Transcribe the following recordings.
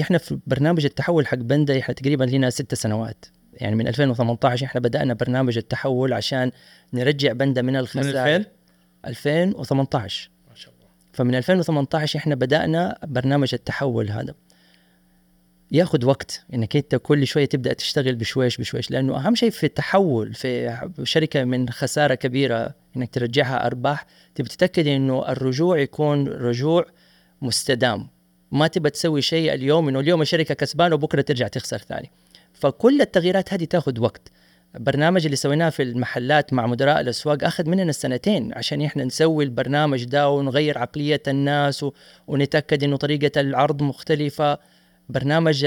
إحنا في برنامج التحول حق بندا إحنا تقريبا لنا ست سنوات. يعني من 2018 إحنا بدأنا برنامج التحول عشان نرجع بندا من من الخسائر 2000 2018 ما شاء الله. فمن 2018 إحنا بدأنا برنامج التحول هذا. ياخذ وقت إنك أنت كل شوية تبدأ تشتغل بشويش بشويش لأنه أهم شيء في التحول في شركة من خسارة كبيرة إنك ترجعها أرباح تبي تتأكد إنه الرجوع يكون رجوع مستدام. ما تبى تسوي شيء اليوم إنه اليوم الشركة كسبانة وبكرة ترجع تخسر ثاني فكل التغييرات هذه تاخذ وقت البرنامج اللي سويناه في المحلات مع مدراء الأسواق أخذ مننا سنتين عشان إحنا نسوي البرنامج ده ونغير عقلية الناس. ونتأكد إنه طريقة العرض مختلفة برنامج.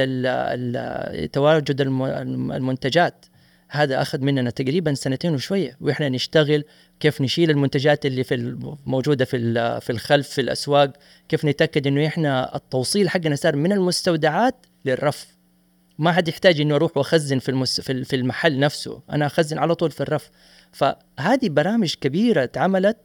تواجد الم... المنتجات هذا أخذ مننا تقريبا سنتين وشوية وإحنا نشتغل كيف نشيل المنتجات اللي في موجودة في في الخلف في الأسواق كيف نتأكد إنه إحنا التوصيل حقنا صار من المستودعات للرف. ما حد يحتاج إنه أروح وأخزن في المس... في ال- في المحل نفسه أنا أخزن على طول في الرف. فهذه برامج كبيرة اتعملت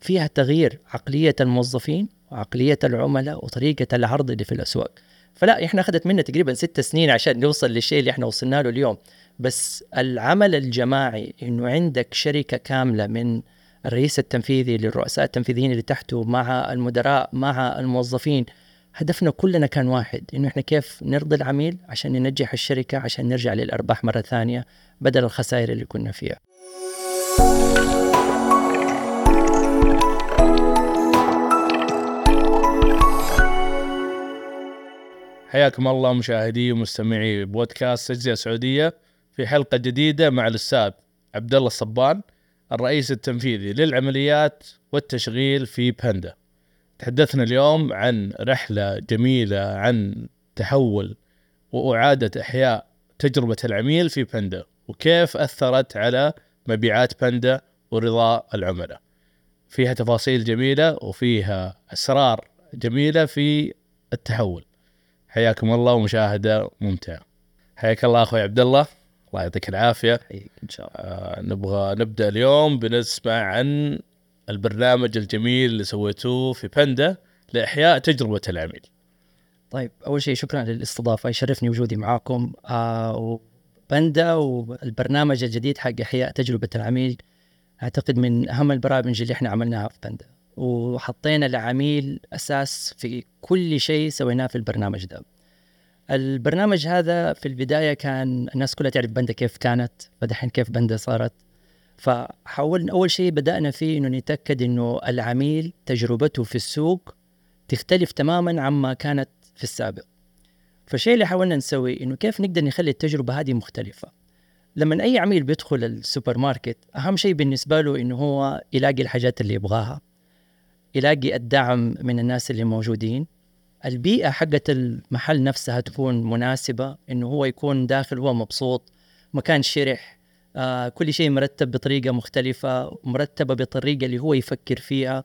فيها تغيير عقلية الموظفين وعقليه العملاء وطريقة العرض اللي في الأسواق. فلا إحنا أخذت منا تقريبا ست سنين عشان نوصل للشيء اللي إحنا وصلنا له اليوم. بس العمل الجماعي إنه عندك شركة كاملة من الرئيس التنفيذي للرؤساء التنفيذيين اللي تحته مع المدراء مع الموظفين هدفنا كلنا كان واحد إنه إحنا كيف نرضي العميل عشان ننجح الشركة عشان نرجع للأرباح مرة ثانية بدل الخسائر اللي كنا فيها. حياكم الله مشاهدي ومستمعي بودكاست تجزئه سعودية. في حلقة جديدة مع الأستاذ عبد الله الصبان الرئيس التنفيذي للعمليات والتشغيل في باندا. تحدثنا اليوم عن رحلة جميلة عن تحول وإعادة إحياء تجربة العميل في باندا وكيف أثرت على مبيعات باندا ورضاء العملاء. فيها تفاصيل جميلة وفيها أسرار جميلة في التحول. حياكم الله ومشاهدة ممتعة. حياك الله أخوي عبد الله الله يعطيك العافية. إن شاء الله آه نبغى نبدأ اليوم بنسمع عن البرنامج الجميل اللي سويتوه في باندا لإحياء تجربة العميل. طيب أول شيء شكرا للاستضافة يشرفني وجودي معاكم آه وبندا والبرنامج الجديد حق إحياء تجربة العميل أعتقد من أهم البرامج اللي إحنا عملناها في بندا وحطينا العميل أساس في كل شيء سويناه في البرنامج ده البرنامج هذا في البداية كان الناس كلها تعرف بندا كيف كانت فدحين كيف بندا صارت. فحاولنا أول شيء بدأنا فيه إنه نتأكد إنه العميل تجربته في السوق تختلف تماما عما كانت في السابق. فالشيء اللي حاولنا نسوي إنه كيف نقدر نخلي التجربة هذه مختلفة. لما أي عميل بيدخل السوبر ماركت أهم شيء بالنسبة له إنه هو يلاقي الحاجات اللي يبغاها يلاقي الدعم من الناس اللي موجودين. البيئة حقت المحل نفسها تكون مناسبة إنه هو يكون داخل هو مبسوط مكان شرح آه كل شيء مرتب بطريقة مختلفة مرتبة بالطريقة اللي هو يفكر فيها.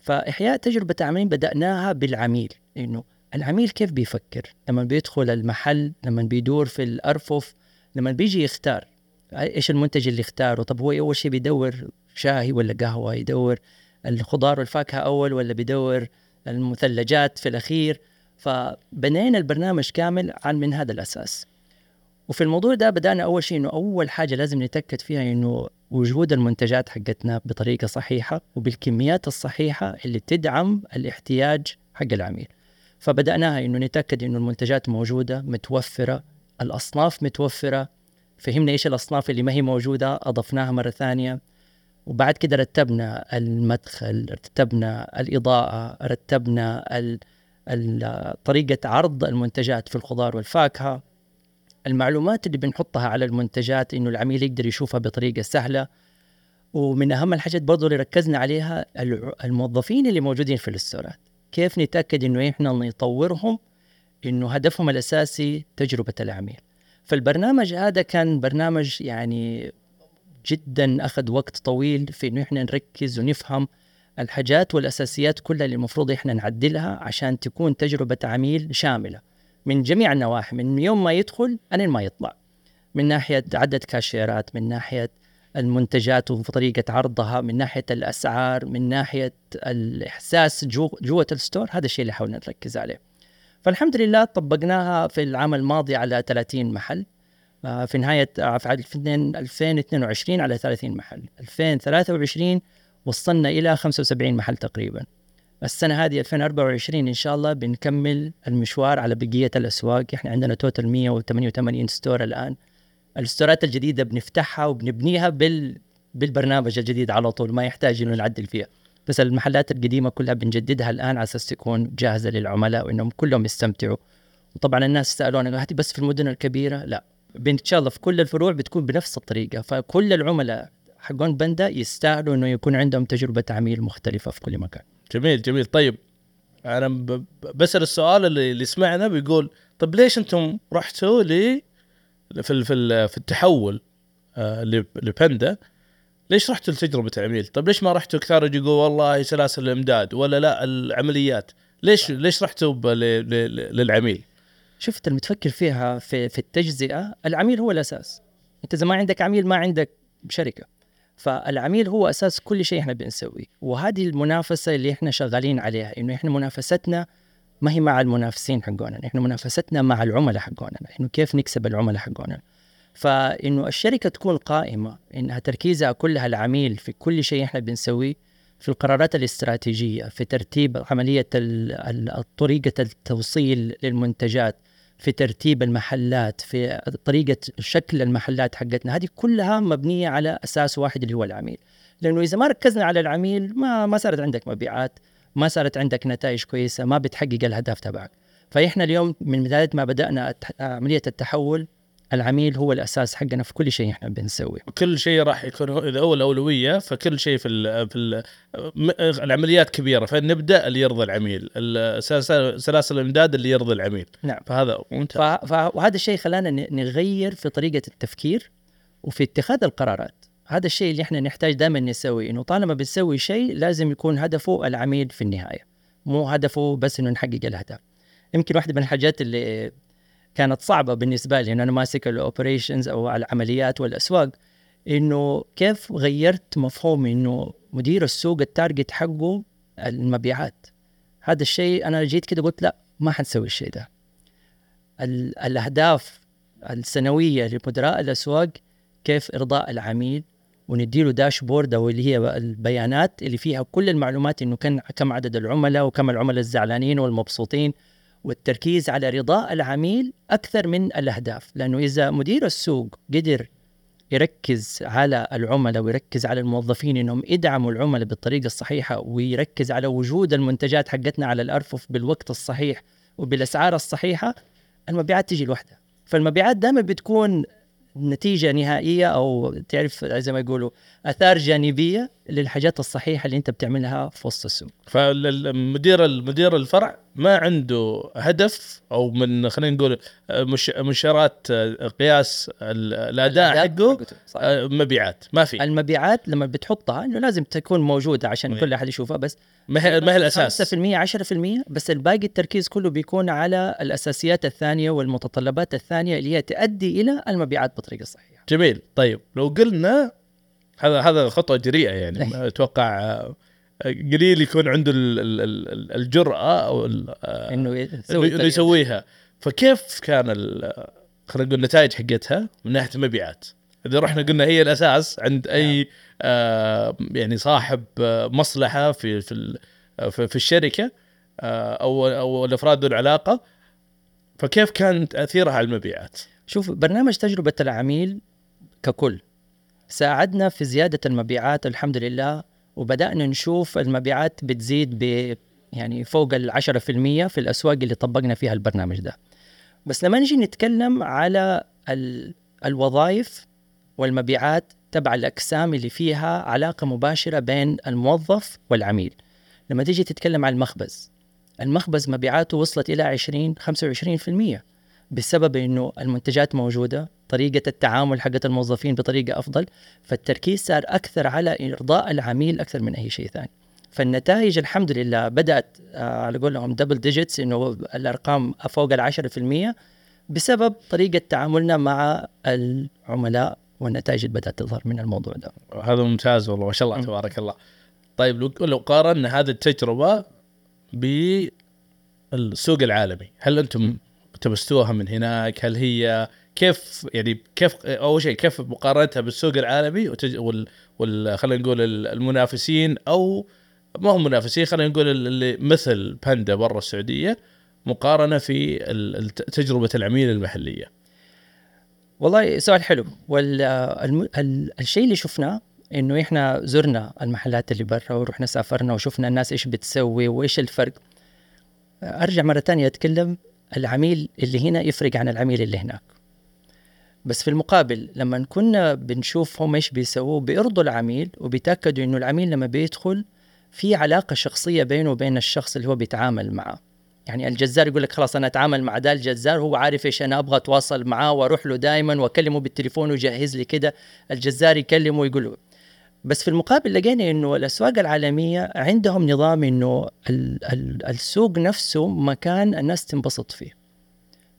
فإحياء تجربة العميل بدأناها بالعميل إنه العميل كيف بيفكر؟ لما بيدخل المحل لما بيدور في الأرفف لما بيجي يختار إيش المنتج اللي اختاره طب هو أول شيء بيدور شاهي ولا قهوة؟ يدور الخضار والفاكهة أول ولا بيدور المثلجات في الأخير فبنينا البرنامج كامل عن من هذا الأساس. وفي الموضوع ده بدأنا أول شيء إنه أول حاجة لازم نتأكد فيها إنه وجود المنتجات حقتنا بطريقة صحيحة وبالكميات الصحيحة اللي تدعم الاحتياج حق العميل. فبدأناها إنه نتأكد إنه المنتجات موجودة متوفرة الأصناف متوفرة. فهمنا إيش الأصناف اللي ما هي موجودة أضفناها مرة ثانية. وبعد كده رتبنا المدخل رتبنا الإضاءة رتبنا طريقة عرض المنتجات في الخضار والفاكهة. المعلومات اللي بنحطها على المنتجات إنه العميل يقدر يشوفها بطريقة سهلة. ومن أهم الحاجات برضو اللي ركزنا عليها الموظفين اللي موجودين في الاستورات. كيف نتأكد إنه إحنا نطورهم؟ إنه هدفهم الأساسي تجربة العميل. فالبرنامج هذا كان برنامج يعني جدا أخذ وقت طويل في إنه إحنا نركز ونفهم الحاجات والأساسيات كلها اللي المفروض إحنا نعدلها عشان تكون تجربة عميل شاملة. من جميع النواحي من يوم ما يدخل ألين ما يطلع. من ناحية عدد كاشيرات من ناحية المنتجات وطريقه عرضها من ناحية الأسعار من ناحية الإحساس جو جوة ال store هذا الشيء اللي حاولنا نركز عليه. فالحمد لله طبقناها في العام الماضي على 30 محل. في نهاية آه، في 2022 على 30 محل. 2023 وصلنا إلى 75 محل تقريبا. السنة هذه 2024 إن شاء الله بنكمل المشوار على بقية الأسواق. إحنا عندنا total 188 store الآن. الستورات الجديدة بنفتحها وبنبنيها بال بالبرنامج الجديد على طول ما يحتاج إنه نعدل فيها. بس المحلات القديمة كلها بنجددها الآن على أساس تكون جاهزة للعملاء وإنهم كلهم يستمتعوا. وطبعا الناس سألونا هاتي بس في المدن الكبيرة؟ لا. إن شاء الله في كل الفروع بتكون بنفس الطريقة فكل العملاء حقون بندا يستاهلوا إنه يكون عندهم تجربة عميل مختلفة في كل مكان جميل جميل طيب أنا بسأل السؤال اللي اللي سمعنا بيقول طب ليش أنتم رحتوا ل في في في التحول آه، لبندا ليش رحتوا لتجربة عميل؟ طب ليش ما رحتوا كثار يقول والله سلاسل الإمداد ولا لا العمليات؟ ليش ليش رحتوا للعميل؟ شفت لما تفكر فيها في في التجزئة العميل هو الأساس. أنت إذا ما عندك عميل ما عندك شركة. فالعميل هو أساس كل شيء إحنا بنسويه. وهذه المنافسة اللي إحنا شغالين عليها إنه إحنا منافستنا ما هي مع المنافسين حقونا إحنا منافستنا مع العملاء حقونا انه كيف نكسب العملاء حقونا. فإنه الشركة تكون قائمة إنها تركيزها كلها العميل في كل شيء إحنا بنسويه في القرارات الاستراتيجية في ترتيب عملية طريقة التوصيل للمنتجات في ترتيب المحلات في طريقة شكل المحلات حقتنا هذه كلها مبنية على أساس واحد اللي هو العميل. لأنه إذا ما ركزنا على العميل ما ما صارت عندك مبيعات ما صارت عندك نتائج كويسة ما بتحقق الهدف تبعك. فإحنا اليوم من بداية ما بدأنا الت- عملية التحول العميل هو الأساس حقنا في كل شيء إحنا بنسويه. كل شيء راح يكون هو إذا هو الاولويه فكل شيء في ال في ال العمليات كبيرة فنبدأ اللي يرضي العميل سلاسل الإمداد اللي يرضي العميل. نعم. فهذا ممتاز. ف... ف... وهذا الشيء خلانا نغير في طريقة التفكير وفي اتخاذ القرارات. هذا الشيء اللي إحنا نحتاج دائما نسوي إنه طالما بنسوي شيء لازم يكون هدفه العميل في النهاية. مو هدفه بس إنه نحقق الهدف يمكن واحدة من الحاجات اللي كانت صعبة بالنسبة لي إنه أنا ماسك ال operations أو العمليات والأسواق إنه كيف غيرت مفهوم إنه مدير السوق ال target حقه المبيعات. هذا الشيء أنا جيت كده قلت لا ما حنسوي الشيء ده. ال- الأهداف السنوية لمدراء الأسواق كيف إرضاء العميل ونديله dashboard أو اللي هي البيانات اللي فيها كل المعلومات إنه كان كم عدد العملاء وكم العملاء الزعلانين والمبسوطين. والتركيز على رضاء العميل أكثر من الأهداف لأنه إذا مدير السوق قدر يركز على العملاء ويركز على الموظفين إنهم يدعموا العملاء بالطريقة الصحيحة ويركز على وجود المنتجات حقتنا على الارفف بالوقت الصحيح وبالأسعار الصحيحة المبيعات تجي لوحدها. فالمبيعات دائما بتكون نتيجة نهائية أو تعرف زي ما يقولوا آثار جانبية للحاجات الصحيحة اللي أنت بتعملها في وسط السوق فالمدير المدير الفرع ما عنده هدف أو من خلينا نقول مش مؤشرات آه، قياس ال- الأداء حقه. آه، مبيعات ما في المبيعات لما بتحطها إنه لازم تكون موجودة عشان إيه. كل أحد يشوفها بس ما هي ما هي الأساس 5% 10% بس الباقي التركيز كله بيكون على الأساسيات الثانية والمتطلبات الثانية اللي هي تؤدي إلى المبيعات بطريقة صحيحة. جميل طيب لو قلنا هذا هذا خطوة جريئة يعني. إيه. أتوقع آه، قليل يكون عنده ال- ال- ال- الجرأة أو آه، إنه يسوي يسويها. فكيف كان خلينا نقول النتائج حقتها من ناحية المبيعات؟ إذا رحنا قلنا هي الأساس عند أي آه يعني صاحب مصلحة في في في, في الشركة آه أو أو الأفراد ذو العلاقة. فكيف كان تأثيرها على المبيعات؟ شوف برنامج تجربة العميل ككل. ساعدنا في زيادة المبيعات الحمد لله وبدأنا نشوف المبيعات بتزيد ب يعني فوق ال 10% في الأسواق اللي طبقنا فيها البرنامج ده. بس لما نجي نتكلم على ال- الوظائف والمبيعات تبع الأقسام اللي فيها علاقة مباشرة بين الموظف والعميل. لما تيجي تتكلم عن المخبز المخبز مبيعاته وصلت إلى 20 25% بسبب إنه المنتجات موجودة، طريقة التعامل حقت الموظفين بطريقة أفضل، فالتركيز صار أكثر على إرضاء العميل أكثر من أي شيء ثاني. فالنتائج الحمد لله بدأت آه، على قولهم double digits إنه الأرقام فوق ال 10% بسبب طريقة تعاملنا مع العملاء والنتائج اللي بدأت تظهر من الموضوع ده. هذا ممتاز والله ما شاء الله. تبارك الله. طيب لو لو قارنا هذه التجربة ب السوق العالمي هل أنتم اقتبستوها من هناك هل هي كيف يعني كيف أول شيء كيف مقارنتها بالسوق العالمي وتج... وال... وال... خلينا نقول المنافسين أو ما هم منافسين خلينا نقول اللي مثل باندا برا السعودية مقارنة في تجربة العميل المحلية. والله سؤال حلو. والشيء اللي شفناه إنه إحنا زرنا المحلات اللي برا ورحنا سافرنا وشفنا الناس إيش بتسوي وإيش الفرق. أرجع مرة ثانية أتكلم العميل اللي هنا يفرق عن العميل اللي هناك. بس في المقابل لما كنا بنشوف هم إيش بيسووا بيرضوا العميل وبيتأكدوا إنه العميل لما بيدخل في علاقة شخصية بينه وبين الشخص اللي هو بيتعامل معه. يعني الجزار يقول لك خلاص أنا أتعامل مع ده الجزار هو عارف إيش أنا أبغى أتواصل معاه وأروح له دائما وأكلمه بالتليفون ويجهز لي كده. الجزار يكلمه ويقول له. بس في المقابل لقينا إنه الأسواق العالمية عندهم نظام إنه السوق نفسه مكان الناس تنبسط فيه.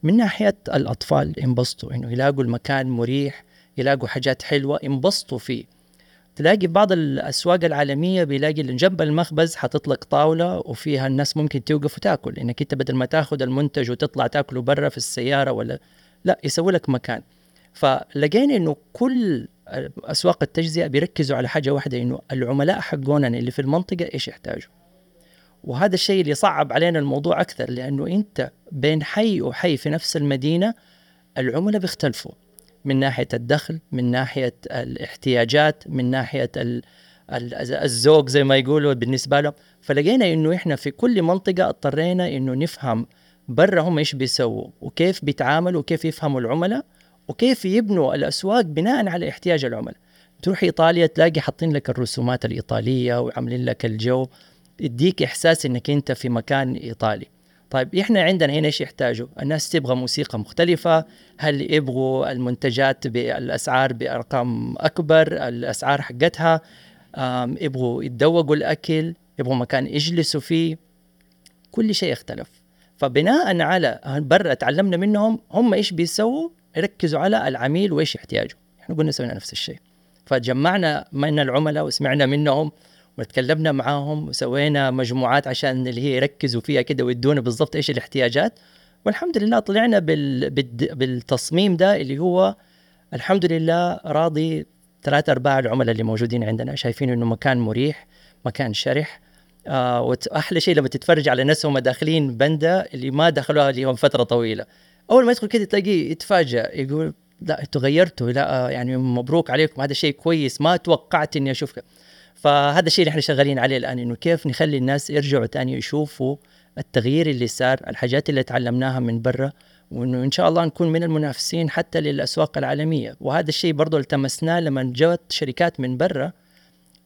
من ناحية الأطفال ينبسطوا إنه يلاقوا المكان مريح يلاقوا حاجات حلوة ينبسطوا فيه. تلاقي بعض الأسواق العالمية بيلاقي جنب المخبز حتطلق طاولة وفيها الناس ممكن توقف وتاكل. إنك أنت بدل ما تاخذ المنتج وتطلع تاكله برا في السيارة ولا لا يسوي لك مكان. فلقينا إنه كل أسواق التجزئة بيركزوا على حاجة واحدة إنه العملاء حقونا اللي في المنطقة إيش يحتاجوا. وهذا الشيء اللي صعب علينا الموضوع أكثر لأنه أنت بين حي وحي في نفس المدينة العملاء بيختلفوا. من ناحية الدخل من ناحية الاحتياجات من ناحية الذوق زي ما يقولوا بالنسبة لهم. فلقينا إنه إحنا في كل منطقة اضطرينا إنه نفهم برا هم إيش بيسووا وكيف بيتعاملوا وكيف يفهموا العملاء وكيف يبنوا الأسواق بناء على احتياج العملاء. تروح إيطاليا تلاقي حاطين لك الرسومات الإيطالية وعاملين لك الجو. يديك إحساس إنك أنت في مكان إيطالي. طيب إحنا عندنا هنا إيش يحتاجوا؟ الناس تبغى موسيقى مختلفة، هل يبغوا المنتجات بالأسعار بأرقام أكبر، الأسعار حقتها؟ يبغوا يتذوقوا الأكل، يبغوا مكان يجلسوا فيه؟ كل شيء اختلف. فبناء على برا تعلمنا منهم هم إيش بيسووا؟ يركزوا على العميل وإيش يحتاجه. إحنا قلنا سوينا نفس الشيء. فجمعنا من العملاء وسمعنا منهم وتكلمنا معاهم وسوينا مجموعات عشان اللي هي يركزوا فيها كده ويدونا بالضبط إيش الاحتياجات. والحمد لله طلعنا بال... بالتصميم ده اللي هو الحمد لله راضي ثلاثة أرباع العملاء اللي موجودين عندنا شايفين إنه مكان مريح مكان شرح. آه وأحلى شيء لما تتفرج على ناس هم داخلين بندا اللي ما دخلوها لهم فترة طويلة. أول ما يدخل كده تلاقيه يتفاجئ يقول لا أنتوا غيرتوا لا يعني مبروك عليكم هذا شيء كويس ما توقعت إني اشوفك فهذا الشيء اللي إحنا شغالين عليه الآن إنه كيف نخلي الناس يرجعوا تاني يشوفوا التغيير اللي صار الحاجات اللي تعلمناها من برا وإنه إن شاء الله نكون من المنافسين حتى للأسواق العالمية. وهذا الشيء برضه التمسناه لما جت شركات من برا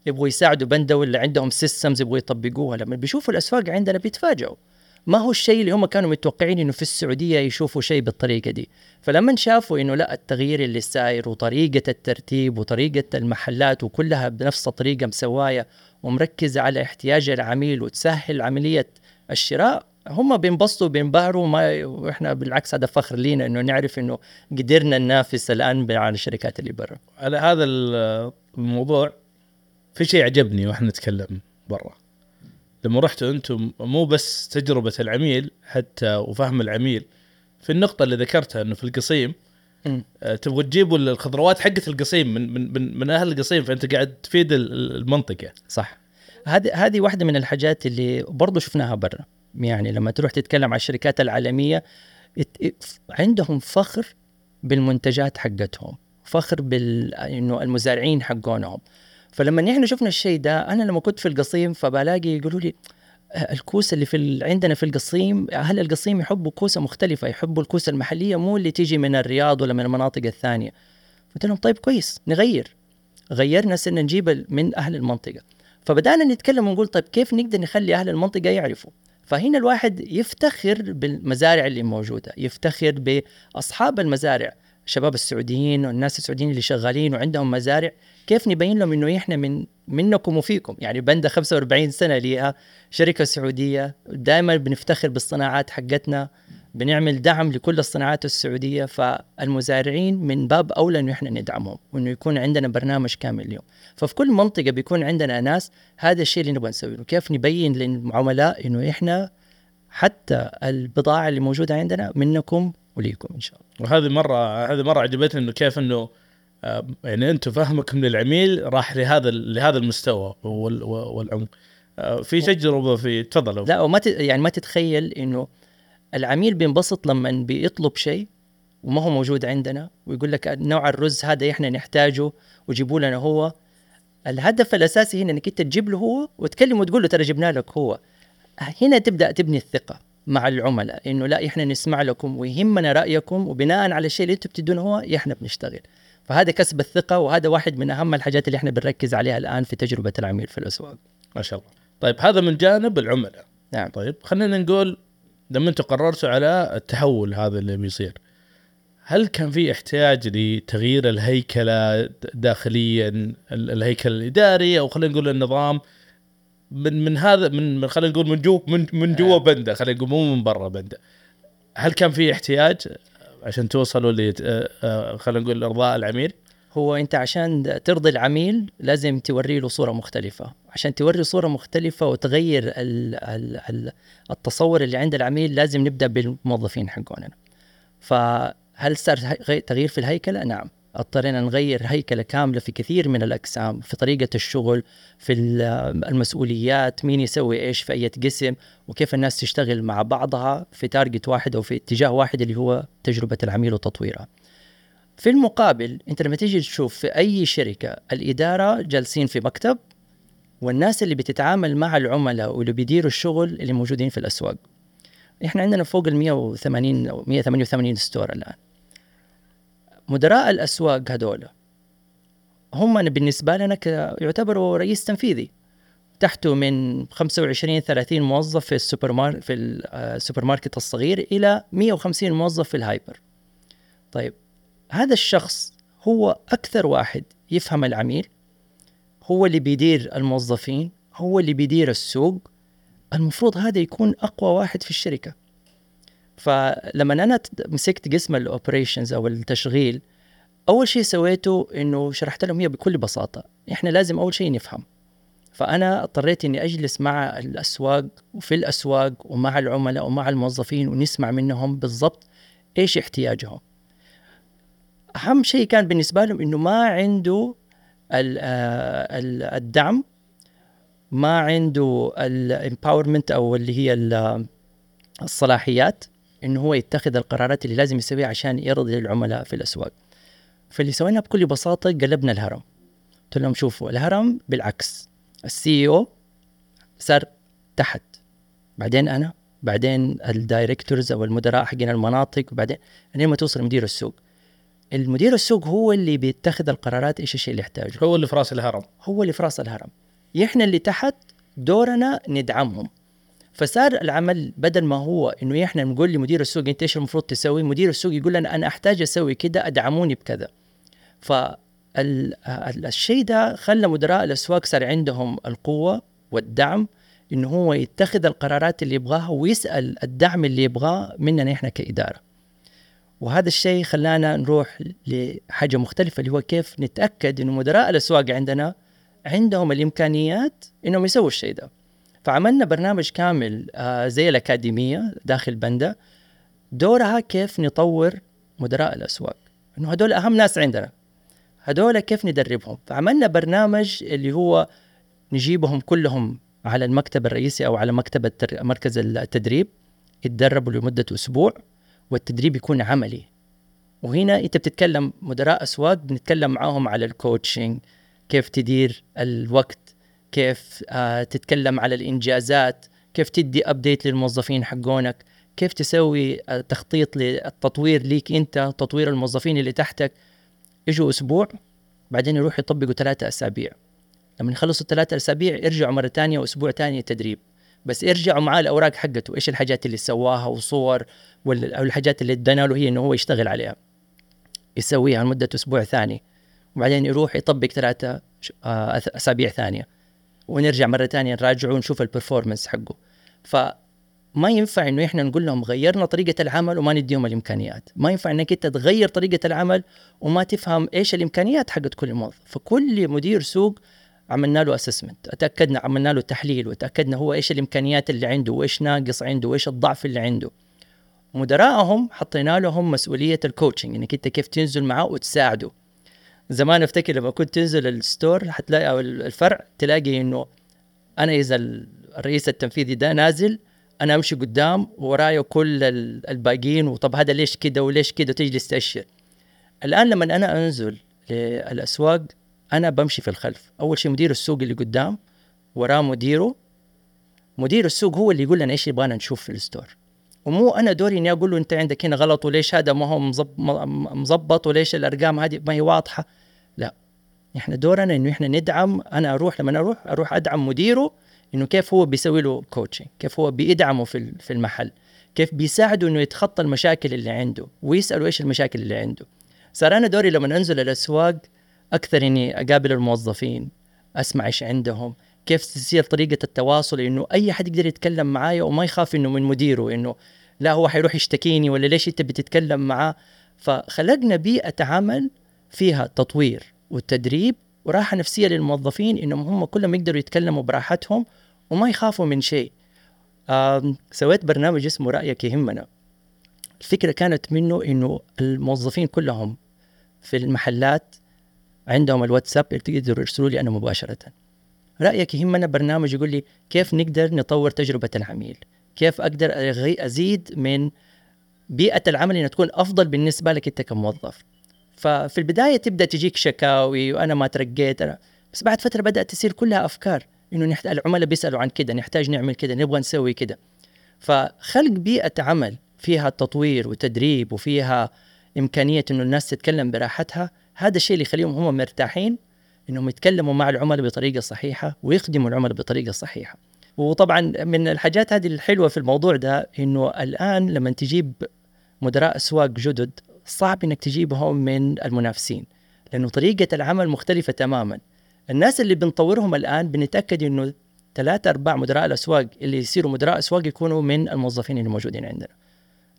يبغوا يساعدوا بندا ولا عندهم سيستمز يبغوا يطبقوها. لما بيشوفوا الأسواق عندنا بيتفاجئوا. ما هو الشيء اللي هم كانوا متوقعين إنه في السعودية يشوفوا شيء بالطريقة دي فلما شافوا إنه لا التغيير اللي صاير وطريقة الترتيب وطريقة المحلات وكلها بنفس الطريقة مسواية ومركزة على احتياج العميل وتسهل عملية الشراء هم بينبسطوا بينبهروا ما وإحنا بالعكس هذا فخر لينا إنه نعرف إنه قدرنا ننافس الآن على الشركات اللي برا. على هذا الموضوع في شيء عجبني وإحنا نتكلم برا. لما رحتوا أنتم مو بس تجربة العميل حتى وفهم العميل. في النقطة اللي ذكرتها إنه في القصيم آه تبغوا تجيبوا الخضروات حقت القصيم من من من, من أهل القصيم فأنت قاعد تفيد المنطقة. صح. هذه هذه واحدة من الحاجات اللي برضو شفناها برا. يعني لما تروح تتكلم عن الشركات العالمية عندهم فخر بالمنتجات حقتهم فخر بال إنه المزارعين حقونهم. فلما نحن شفنا الشيء ده أنا لما كنت في القصيم فبلاقي يقولوا لي آه، الكوسة اللي في عندنا في القصيم أهل القصيم يحبوا كوسة مختلفة؟ يحبوا الكوسة المحلية مو اللي تيجي من الرياض ولا من المناطق الثانية. قلت لهم طيب كويس نغير. غيرنا صرنا نجيب من أهل المنطقة. فبدأنا نتكلم ونقول طيب كيف نقدر نخلي أهل المنطقة يعرفوا؟ فهنا الواحد يفتخر بالمزارع اللي موجودة يفتخر بأصحاب المزارع. الشباب السعوديين والناس السعوديين اللي شغالين وعندهم مزارع كيف نبين لهم إنه إحنا من منكم وفيكم؟ يعني بندا 45 سنة ليها شركة سعودية دائما بنفتخر بالصناعات حقتنا بنعمل دعم لكل الصناعات السعودية فالمزارعين من باب أولى إنه إحنا ندعمهم وإنه يكون عندنا برنامج كامل اليوم. ففي كل منطقة بيكون عندنا ناس هذا الشيء اللي نبغى نسويه. كيف نبين للعملاء إنه إحنا حتى البضاعة اللي موجودة عندنا منكم وليكم إن شاء الله. وهذه مرة هذه مرة عجبتني إنه كيف إنه آه، يعني أنتم فهمكم للعميل راح لهذا لهذا المستوى وال- والعمق. آه، في تجربه في تفضل. لا وما ت... يعني ما تتخيل إنه العميل بينبسط لما بيطلب شيء وما هو موجود عندنا ويقول لك نوع الرز هذا إحنا نحتاجه وجيبوا لنا هو. الهدف الأساسي هنا إنك أنت تجيب له هو وتكلمه وتقول له ترى جبنا لك هو. هنا تبدأ تبني الثقة. مع العملاء إنه لا إحنا نسمع لكم ويهمنا رأيكم وبناء على الشيء اللي أنتم بتدونه هو إحنا بنشتغل. فهذا كسب الثقة وهذا واحد من أهم الحاجات اللي إحنا بنركز عليها الآن في تجربة العميل في الأسواق. ما شاء الله. طيب هذا من جانب العملاء. نعم. طيب خلينا نقول لما أنتم قررتوا على التحول هذا اللي بيصير هل كان في احتياج لتغيير الهيكلة داخليا ال- الهيكل الإداري أو خلينا نقول النظام من من هذا من من- خلينا نقول من جو من من جوا بندا خلينا نقول مو من برا بندا. هل كان في احتياج عشان توصلوا ل آه، آه، خلينا نقول ارضاء العميل؟ هو انت عشان ترضي العميل لازم توري له صورة مختلفة. عشان توري صورة مختلفة وتغير ال ال ال التصور اللي عند العميل لازم نبدأ بالموظفين حقوننا. فهل صار تغيير في الهيكلة؟ نعم. اضطرينا نغير هيكلة كاملة في كثير من الأقسام في طريقة الشغل في ال- المسؤوليات مين يسوي إيش في أي قسم وكيف الناس تشتغل مع بعضها في تارجت واحد أو في اتجاه واحد اللي هو تجربة العميل وتطويرها في المقابل أنت لما تيجي تشوف في أي شركة الإدارة جالسين في مكتب والناس اللي بتتعامل مع العملاء واللي بيديروا الشغل اللي موجودين في الأسواق. إحنا عندنا فوق ال 180 أو 188 store الآن. مدراء الأسواق هذول. هم بالنسبة لنا يعتبروا رئيس تنفيذي. تحته من 25 30 موظف في السوبر مار في السوبر ماركت الصغير إلى 150 موظف في ال hyper. طيب هذا الشخص هو أكثر واحد يفهم العميل هو اللي بيدير الموظفين هو اللي بيدير السوق. المفروض هذا يكون أقوى واحد في الشركة. فلما أنا ت- مسكت قسم الأوبريشنز أو التشغيل أول شيء سويته إنه شرحت لهم هي بكل بساطة إحنا لازم أول شيء نفهم. فأنا اضطريت إني أجلس مع الأسواق وفي الأسواق ومع العملاء ومع الموظفين ونسمع منهم بالضبط إيش احتياجهم. أهم شيء كان بالنسبة لهم إنه ما عنده آه، ال- الدعم ما عنده ال empowerment أو اللي هي ال- الصلاحيات. إنه هو يتخذ القرارات اللي لازم يسويها عشان يرضي العملاء في الأسواق. فاللي سويناه بكل بساطة قلبنا الهرم. قلت لهم شوفوا الهرم بالعكس ال CEO صار تحت. بعدين أنا بعدين الدايركتورز أو المدراء حقين المناطق وبعدين لين ما توصل مدير السوق. المدير السوق هو اللي بيتخذ القرارات إيش الشيء اللي يحتاجه. هو اللي في رأس الهرم. هو اللي في رأس الهرم. إحنا اللي تحت دورنا ندعمهم. فصار العمل بدل ما هو إنه إحنا نقول لمدير السوق أنت إيش المفروض تسوي مدير السوق يقول لنا أنا أحتاج أسوي كذا أدعموني بكذا. فالشيء ده خلى مدراء الأسواق صار عندهم القوة والدعم إنه هو يتخذ القرارات اللي يبغاها ويسأل الدعم اللي يبغاه مننا إحنا كإدارة. وهذا الشيء خلانا نروح لحاجة مختلفة اللي هو كيف نتأكد إنه مدراء الأسواق عندنا عندهم الإمكانيات إنهم يسووا الشيء ده. فعملنا برنامج كامل آه، زي الأكاديمية داخل بندا. دورها كيف نطور مدراء الأسواق. إنه هدول أهم ناس عندنا. هدول كيف ندربهم. فعملنا برنامج اللي هو نجيبهم كلهم على المكتب الرئيسي أو على مكتب. مركز التدريب. يتدربوا لمدة أسبوع والتدريب يكون عملي. وهنا أنت بتتكلم مدراء أسواق بنتكلم معاهم على ال coaching كيف تدير الوقت كيف آه تتكلم على الإنجازات كيف تدي update للموظفين حقينك كيف تسوي آه تخطيط للتطوير ليك أنت تطوير الموظفين اللي تحتك. يجوا أسبوع بعدين يروحوا يطبقوا ثلاثة أسابيع. لما يخلصوا الثلاثة أسابيع يرجعوا مرة ثانية وأسبوع ثاني تدريب. بس يرجعوا معاه الأوراق حقته إيش الحاجات اللي سواها وصور وال- أو الحاجات اللي ادينا له هي إنه هو يشتغل عليها. يسويها لمدة أسبوع ثاني. وبعدين يروح يطبق ثلاثة آه، أسابيع ثانية. ونرجع مرة ثانية نراجعه ونشوف البرفورمانس حقه. فما ينفع إنه إحنا نقول لهم غيرنا طريقة العمل وما نديهم الإمكانيات. ما ينفع إنك أنت تغير طريقة العمل وما تفهم إيش الإمكانيات حقت كل موظف. فكل مدير سوق عملنا له assessment اتاكدنا عملنا له تحليل وتأكدنا هو إيش الإمكانيات اللي عنده وإيش ناقص عنده وإيش الضعف اللي عنده. مدراءهم حطينا لهم مسؤولية ال coaching إنك أنت كيف تنزل معاه وتساعده. زمان افتكر لما كنت تنزل ال store حتلاقي أو الفرع تلاقي إنه أنا إذا الرئيس التنفيذي ده نازل أنا أمشي قدام ورايا كل الباقيين وطب هذا ليش كده وليش كده تجلس تاشر الآن لما أنا أنزل للأسواق أنا بمشي في الخلف. أول شيء مدير السوق اللي قدام وراه مديره. مدير السوق هو اللي يقول لنا إيش يبغانا نشوف في الستور. ومو أنا دوري إني أقول له أنت عندك هنا غلط وليش هذا ما هو مظبط وليش الأرقام هذه ما هي واضحة؟ لا. إحنا دورنا إنه إحنا ندعم أنا أروح لما أروح أروح أدعم مديره إنه كيف هو بيسوي له كوتشنج كيف هو بيدعمه في في المحل كيف بيساعده إنه يتخطى المشاكل اللي عنده ويسأله إيش المشاكل اللي عنده. صار أنا دوري لما أنزل الأسواق أكثر إني أقابل الموظفين أسمع إيش عندهم كيف تصير طريقة التواصل إنه أي حد يقدر يتكلم معايا وما يخاف إنه من مديره إنه لا هو حيروح يشتكيني ولا ليش أنت بتتكلم معاه؟ فخلقنا بيئة عمل فيها تطوير وتدريب وراحة نفسية للموظفين إنهم هم كلهم يقدروا يتكلموا براحتهم وما يخافوا من شيء. سويت برنامج اسمه رأيك يهمنا. الفكرة كانت منه إنه الموظفين كلهم في المحلات عندهم الواتساب يقدروا يرسلوا لي أنا مباشرة. رأيك يهمنا برنامج يقول لي كيف نقدر نطور تجربة العميل؟ كيف أقدر أزيد من بيئة العمل إنها تكون أفضل بالنسبة لك أنت كموظف؟ ففي البداية تبدأ تجيك شكاوي وأنا ما ترقيت أنا بس بعد فترة بدأت تصير كلها أفكار إنه نحتاج العملاء بيسألوا عن كده نحتاج نعمل كده نبغى نسوي كده. فخلق بيئة عمل فيها تطوير وتدريب وفيها إمكانية إنه الناس تتكلم براحتها هذا الشيء اللي يخليهم هم مرتاحين إنهم يتكلموا مع العملاء بطريقة صحيحة ويخدموا العملاء بطريقة صحيحة. وطبعا من الحاجات هذه الحلوة في الموضوع ده إنه الآن لما تجيب مدراء أسواق جدد صعب إنك تجيبهم من المنافسين لأنه طريقة العمل مختلفة تماما. الناس اللي بنطورهم الآن بنتأكد إنه ثلاثة أرباع مدراء الأسواق اللي يصيروا مدراء أسواق يكونوا من الموظفين اللي موجودين عندنا.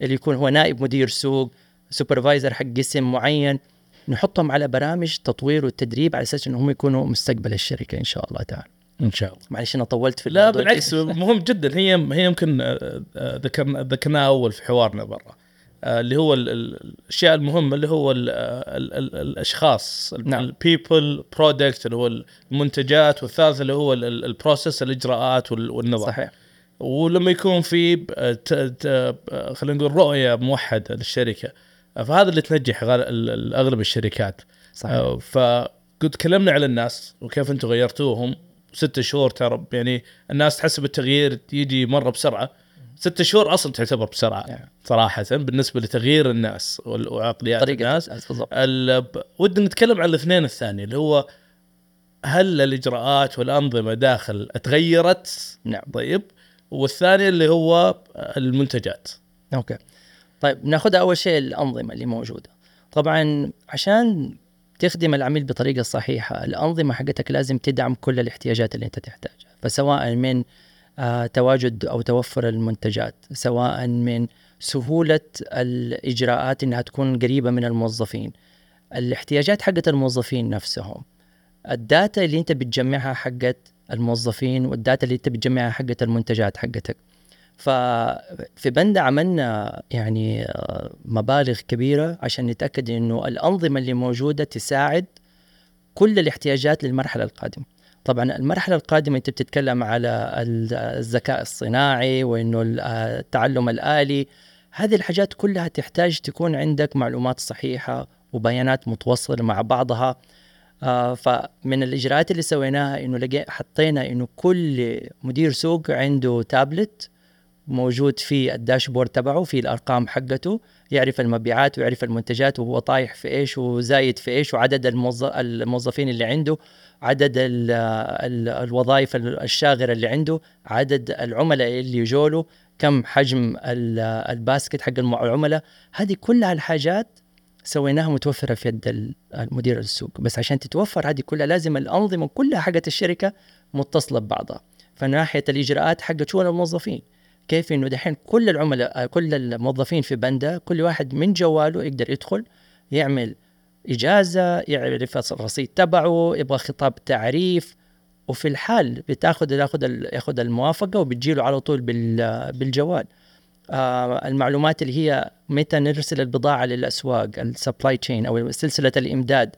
اللي يكون هو نائب مدير سوق سوبرفايزر حق قسم معين نحطهم على برامج تطوير والتدريب على أساس إنهم يكونوا مستقبل الشركة إن شاء الله تعالى. إن شاء الله. معلش أنا طولت في لا بالعكس مهم جدا هي هي يمكن آه، آه، ذكرنا ذكرناها أول في حوارنا برا. آه، اللي هو الأشياء المهمة اللي هو ال ال ال الأشخاص نعم. ال people product اللي هو المنتجات والثالث اللي هو ال process الإجراءات والنظام صحيح ولما يكون في خلينا نقول رؤية موحدة للشركة فهذا اللي تنجح أغلب الشركات صحيح فقد تكلمنا على الناس وكيف أنتم غيرتوهم ست شهور ترى يعني الناس تحسب التغيير يجي مرة بسرعة ست شهور أصلا تعتبر بسرعة يعني. صراحة بالنسبة لتغيير الناس وعقليات الناس بالضبط ودنا نتكلم عن الاثنين الثاني اللي هو هل الإجراءات والأنظمة داخل تغيرت؟ نعم طيب والثاني اللي هو المنتجات. أوكي. طيب ناخذها أول شيء الأنظمة اللي موجودة. طبعا عشان تخدم العميل بطريقة صحيحة، الأنظمة حقتك لازم تدعم كل الاحتياجات اللي أنت تحتاجها، فسواء من آه، تواجد أو توفر المنتجات سواء من سهولة الإجراءات إنها تكون قريبة من الموظفين الاحتياجات حقت الموظفين نفسهم ال data اللي أنت بتجمعها حقت الموظفين وال data اللي أنت بتجمعها حقت المنتجات حقتك ففي بنده عملنا يعني آه، مبالغ كبيرة عشان نتأكد أنه الأنظمة اللي موجودة تساعد كل الاحتياجات للمرحلة القادمة. طبعا المرحلة القادمة أنت بتتكلم على الذكاء الصناعي وإنه التعلم الآلي. هذه الحاجات كلها تحتاج تكون عندك معلومات صحيحة وبيانات متوصلة مع بعضها. آه فمن الإجراءات اللي سويناها إنه حطينا إنه كل مدير سوق عنده تابلت موجود في الداشبورد تبعه في الأرقام حقته يعرف المبيعات ويعرف المنتجات وهو طايح في إيش وزايد في إيش وعدد الموظفين اللي عنده عدد ال ال الوظائف الشاغرة اللي عنده عدد العملاء اللي يجوا له كم حجم الباسكت حق العملاء. هذه كلها الحاجات سويناها متوفرة في يد المدير السوق. بس عشان تتوفر هذه كلها لازم الأنظمة كلها حقت الشركة متصلة ببعضها. فناحية الإجراءات حقت شؤون الموظفين. كيف إنه دحين كل العملاء كل الموظفين في بندا كل واحد من جواله يقدر يدخل يعمل إجازة يعرف الرصيد تبعه يبغى خطاب تعريف وفي الحال بتاخذ ياخذ ياخذ الموافقة وبتجيله على طول بالجوال. آه المعلومات اللي هي متى نرسل البضاعة للأسواق السبلاي تشين أو سلسلة الإمداد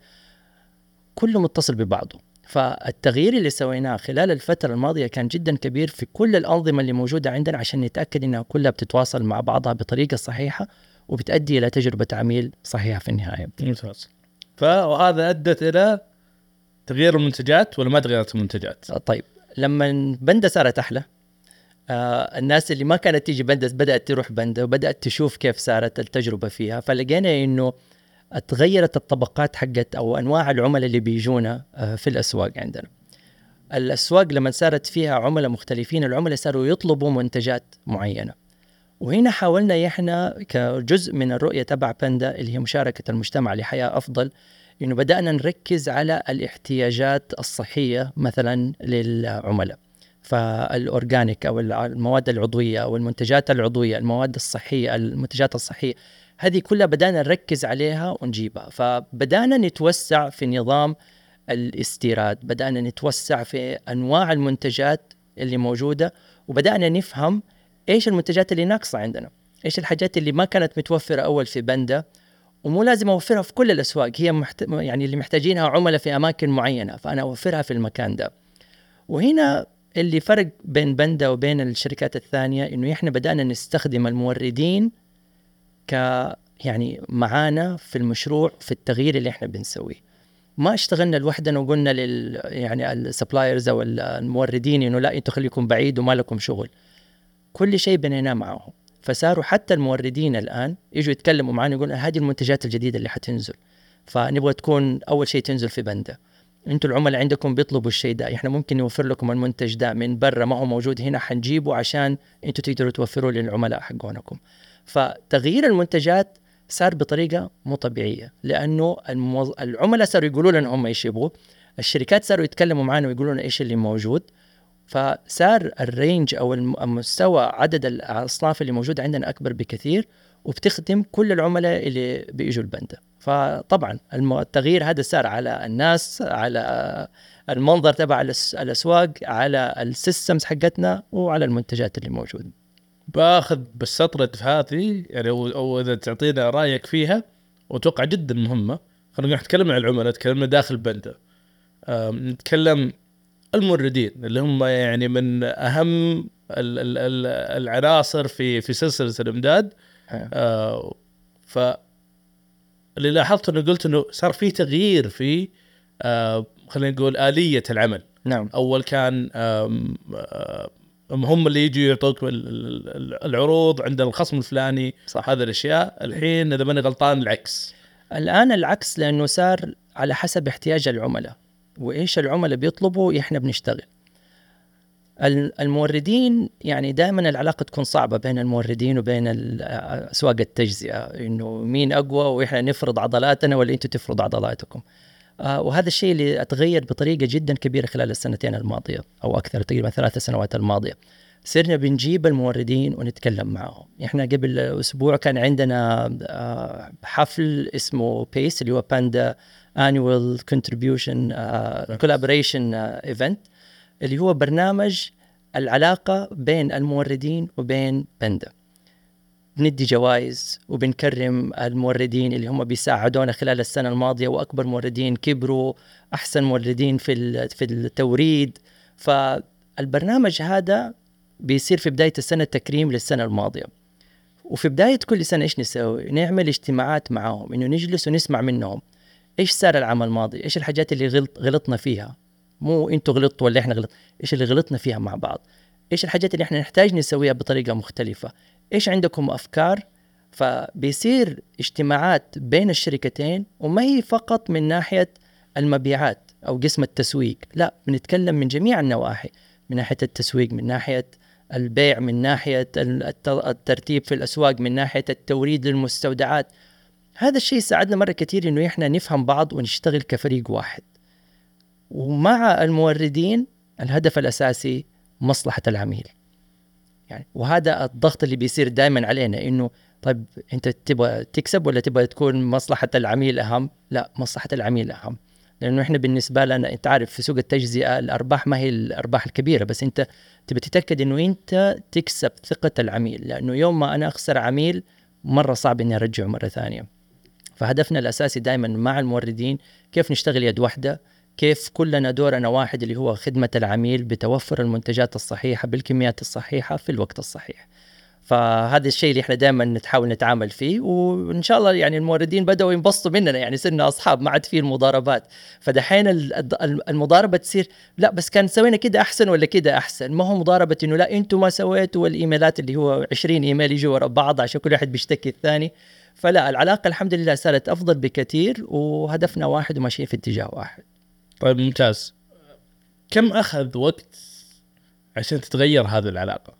كله متصل ببعضه. فالتغيير اللي سويناه خلال الفترة الماضية كان جدا كبير في كل الأنظمة اللي موجودة عندنا عشان نتأكد إنها كلها بتتواصل مع بعضها بطريقة صحيحة وبتؤدي إلى تجربة عميل صحيحة في النهاية. ممتاز. فهذا أدت إلى تغيير المنتجات ولا ما تغيرت المنتجات؟ طيب. لما بندا صارت أحلى. آه الناس اللي ما كانت تيجي بندا بدأت تروح بندا وبدأت تشوف كيف صارت التجربة فيها فلقينا إنه تغيرت الطبقات حقت أو انواع العملاء اللي بيجونا آه، في الاسواق عندنا. الاسواق لما صارت فيها عملاء مختلفين العملاء صاروا يطلبوا منتجات معينة. وهنا حاولنا إحنا كجزء من الرؤية تبع باندا اللي هي مشاركة المجتمع لحياة أفضل إنه بدأنا نركز على الاحتياجات الصحية مثلا للعملاء. فالاورجانيك أو المواد العضوية أو المنتجات العضوية، المواد الصحية، المنتجات الصحية هذه كلها بدأنا نركز عليها ونجيبها. فبدأنا نتوسع في نظام الاستيراد بدأنا نتوسع في أنواع المنتجات اللي موجودة وبدأنا نفهم إيش المنتجات اللي ناقصة عندنا إيش الحاجات اللي ما كانت متوفرة أول في بندا ومو لازم أوفرها في كل الأسواق هي محت... يعني اللي محتاجينها عملاء في أماكن معينة فأنا أوفرها في المكان ده. وهنا اللي فرق بين بندا وبين الشركات الثانية إنه إحنا بدأنا نستخدم الموردين ك يعني معانا في المشروع في التغيير اللي إحنا بنسويه. ما اشتغلنا لوحدنا وقلنا لل يعني السبلايرز أو الموردين إنه لا أنتم خليكم بعيد وما لكم شغل. كل شيء بنيناه معهم فصاروا حتى الموردين الآن يجوا يتكلموا معنا يقولوا هذه المنتجات الجديدة اللي حتنزل. فنبغى تكون أول شيء تنزل في بندا. أنتم العملاء عندكم بيطلبوا الشيء ده. إحنا ممكن نوفر لكم المنتج ده من برا ما هو موجود هنا حنجيبه عشان أنتم تقدروا توفروه للعملاء حقونكم. فتغيير المنتجات صار بطريقة مو طبيعية لأنه الموظ... العملاء صاروا يقولوا لنا هم إيش يبغوا الشركات صاروا يتكلموا معنا ويقولوا لنا إيش اللي موجود فصار ال range أو المستوى عدد الأصناف اللي موجودة عندنا أكبر بكثير وبتخدم كل العملاء اللي بيجوا البندا فطبعا التغيير هذا صار على الناس على المنظر تبع الأسواق على ال systems حقتنا وعلى المنتجات اللي موجودة. باخذ بالسطرة هذه يعني أو إذا تعطينا رأيك فيها وأتوقع جدا مهمة. خلينا نتكلم عن العملاء تكلمنا داخل بندا. نتكلم الموردين اللي هم يعني من أهم العناصر في في سلسلة الإمداد. آه ف اللي لاحظت إنه قلت إنه صار في تغيير في آه خلينا نقول آلية العمل. نعم. أول كان هم اللي يجوا يعطوك العروض عند الخصم الفلاني. صح. هذه الأشياء. الحين إذا ماني غلطان العكس. الآن العكس لأنه صار على حسب احتياج العملاء. وإيش العملاء بيطلبوا؟ إحنا بنشتغل. الموردين يعني دائما العلاقة تكون صعبة بين الموردين وبين أسواق التجزئة. إنه مين أقوى؟ وإحنا نفرض عضلاتنا ولا أنتم تفرض عضلاتكم. وهذا الشيء اللي أتغير بطريقة جدا كبيرة خلال السنتين الماضية أو أكثر تقريبا ثلاث سنوات الماضية. صرنا بنجيب الموردين ونتكلم معهم، إحنا قبل أسبوع كان عندنا آه، حفل اسمه بيس اللي هو باندا annual contribution collaboration event اللي هو برنامج العلاقة بين الموردين وبين باندا. بندّي جوائز وبنكرم الموردين اللي هم بيساعدونا خلال السنة الماضية وأكبر موردين كبروا أحسن موردين في في التوريد. فالبرنامج هذا بيصير في بداية السنة تكريم للسنة الماضية. وفي بداية كل سنة إيش نسوي؟ نعمل اجتماعات معاهم إنه نجلس ونسمع منهم. إيش صار العام الماضي؟ إيش الحاجات اللي غلط غلطنا فيها؟ مو إنتوا غلطتوا ولا إحنا غلط إيش اللي غلطنا فيها مع بعض؟ إيش الحاجات اللي إحنا نحتاج نسويها بطريقة مختلفة؟ إيش عندكم أفكار؟ فبيصير اجتماعات بين الشركتين وما هي فقط من ناحية المبيعات أو قسم التسويق لا بنتكلم من جميع النواحي من ناحية التسويق من ناحية البيع من ناحية الترتيب في الأسواق من ناحية التوريد للمستودعات. هذا الشيء ساعدنا مرة كثير إنه إحنا نفهم بعض ونشتغل كفريق واحد. ومع الموردين الهدف الأساسي مصلحة العميل. يعني وهذا الضغط اللي بيصير دائما علينا إنه طيب أنت تبغى تكسب ولا تبغى تكون مصلحة العميل أهم؟ لا مصلحة العميل أهم. لأنه إحنا بالنسبة لنا أنت عارف في سوق التجزئة الأرباح ما هي الأرباح الكبيرة بس أنت تبي تتأكد إنه أنت تكسب ثقة العميل لأنه يوم ما أنا أخسر عميل مرة صعب إني أرجعه مرة ثانية فهدفنا الأساسي دائما مع الموردين كيف نشتغل يد واحدة كيف كلنا دورنا واحد اللي هو خدمة العميل بتوفر المنتجات الصحيحة بالكميات الصحيحة في الوقت الصحيح. فهذا الشيء اللي إحنا دائما نحاول نتعامل فيه وإن شاء الله يعني الموردين بدأوا ينبسطوا مننا يعني صرنا أصحاب ما عاد في المضاربات. فدحين المضاربة تصير لا بس كان سوينا كده أحسن ولا كده أحسن؟ ما هو مضاربة إنه لا أنتم ما سويتوا والإيميلات اللي هو 20 إيميل يجوا ورا بعض عشان كل واحد بيشتكي الثاني. فلا العلاقة الحمد لله صارت أفضل بكثير وهدفنا واحد وماشيين في اتجاه واحد. طيب ممتاز. كم أخذ وقت عشان تتغير هذه العلاقة؟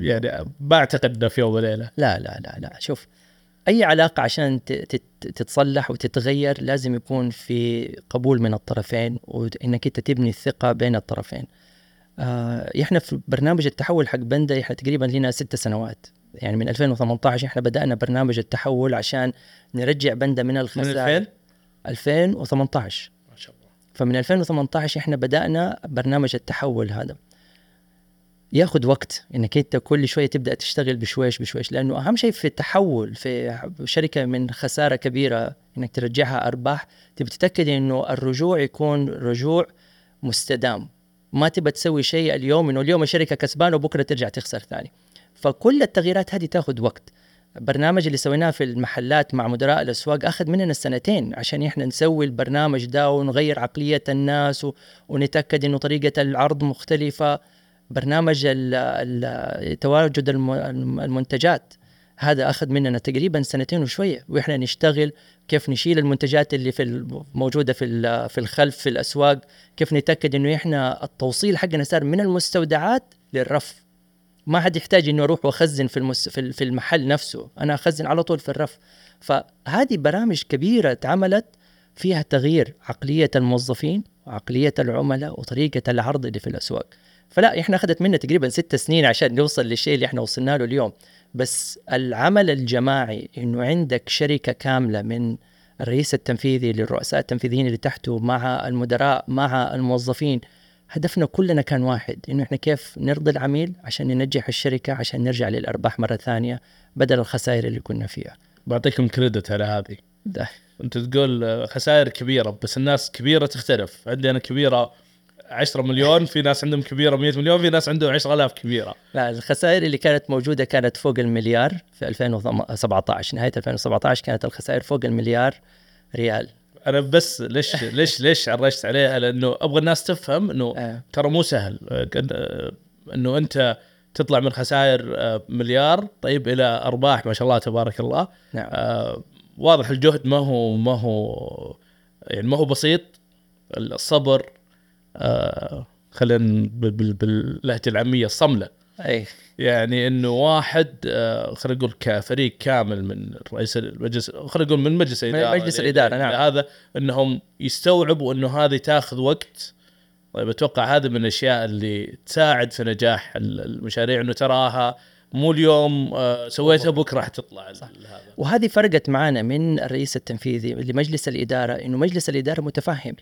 يعني ما أعتقد إنه في يوم وليلة. لا لا لا لا. شوف أي علاقة عشان تتصلح وتتغير لازم يكون في قبول من الطرفين وإنك أنت تبني الثقة بين الطرفين. آه إحنا في برنامج التحول حق بندا إحنا تقريبا لنا ست سنوات. يعني من 2018 إحنا بدأنا برنامج التحول عشان نرجع بندا من الخسائر من 2000 2018 ما شاء الله فمن 2018 إحنا بدأنا برنامج التحول هذا. ياخذ وقت إنك أنت كل شوية تبدأ تشتغل بشويش بشويش لأنه أهم شيء في التحول في شركة من خسارة كبيرة إنك ترجعها أرباح تبي تتأكد إنه الرجوع يكون رجوع مستدام. ما تبى تسوي شيء اليوم إنه اليوم الشركة كسبانة وبكرة ترجع تخسر ثاني. فكل التغييرات هذه تاخذ وقت. البرنامج اللي سويناه في المحلات مع مدراء الأسواق أخذ مننا سنتين عشان إحنا نسوي البرنامج ده ونغير عقلية الناس ونتأكد إنه طريقة العرض مختلفة. برنامج تواجد المنتجات. هذا أخذ مننا تقريبا سنتين وشوية وإحنا نشتغل كيف نشيل المنتجات اللي في موجودة في في الخلف في الأسواق كيف نتأكد إنه إحنا التوصيل حقنا صار من المستودعات للرف. ما حد يحتاج إنه أروح وأخزن في المس في المحل نفسه. أنا أخزن على طول في الرف. فهذه برامج كبيرة اتعملت فيها تغيير عقلية الموظفين وعقليه العملاء وطريقة العرض اللي في الأسواق. فلا إحنا أخذت منا تقريبا ست سنين عشان نوصل للشيء اللي إحنا وصلنا له اليوم. بس العمل الجماعي إنه عندك شركة كاملة من الرئيس التنفيذي للرؤساء التنفيذيين اللي تحته مع المدراء مع الموظفين هدفنا كلنا كان واحد إنه إحنا كيف نرضي العميل عشان ننجح الشركة عشان نرجع للأرباح مرة ثانية بدل الخسائر اللي كنا فيها. بعطيكم كريدت على هذه. ده. أنت تقول خسائر كبيرة بس الناس كبيرة تختلف، عندي أنا كبيرة 10 مليون في ناس عندهم كبيرة 100 مليون في ناس عندهم 10000 كبيرة لا الخسائر اللي كانت موجودة كانت فوق المليار في 2017 نهاية 2017 كانت الخسائر فوق المليار ريال أنا بس ليش ليش ليش عرجت عليها لأنه أبغى الناس تفهم إنه آه. ترى مو سهل. آه، إنه أنت تطلع من خسائر آه، مليار طيب إلى أرباح ما شاء الله تبارك الله. نعم. آه واضح الجهد ما هو ما هو يعني ما هو بسيط. الصبر آه خلينا باللهجة العامية الصملة. أي. يعني إنه واحد آه خلينا نقول كفريق كامل من رئيس المجلس خلينا نقول من مجلس الاداره مجلس الإدارة نعم. هذا إنهم يستوعبوا إنه هذه تاخذ وقت. طيب أتوقع هذا من الأشياء اللي تساعد في نجاح المشاريع إنه تراها مو اليوم آه سويتها بكرة حتطلع هذا. وهذه فرقت معنا من الرئيس التنفيذي لمجلس الإدارة إنه مجلس الإدارة متفهم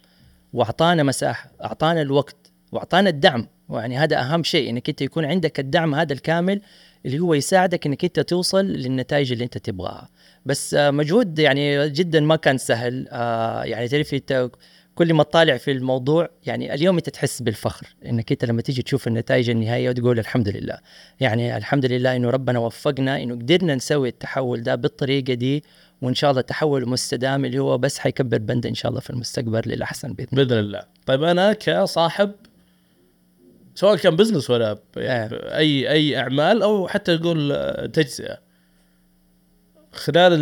وأعطانا مساحة أعطانا الوقت وأعطانا الدعم. يعني هذا أهم شيء إنك أنت يكون عندك الدعم هذا الكامل اللي هو يساعدك إنك أنت توصل للنتائج اللي أنت تبغاها. بس آه، مجهود يعني جدا ما كان سهل. آه، يعني تعرف أنت كل ما تطالع في الموضوع يعني اليوم أنت تحس بالفخر. إنك أنت لما تيجي تشوف النتائج النهائية وتقول الحمد لله. يعني الحمد لله إنه ربنا وفقنا إنه قدرنا نسوي التحول ده بالطريقة دي وإن شاء الله تحول مستدام اللي هو بس حيكبر بند إن شاء الله في المستقبل للأحسن بإذن الله. بإذن الله. طيب أنا كصاحب سواء كان بزنس ولا يعني آه. اي أي أعمال أو حتى نقول تجزئة خلال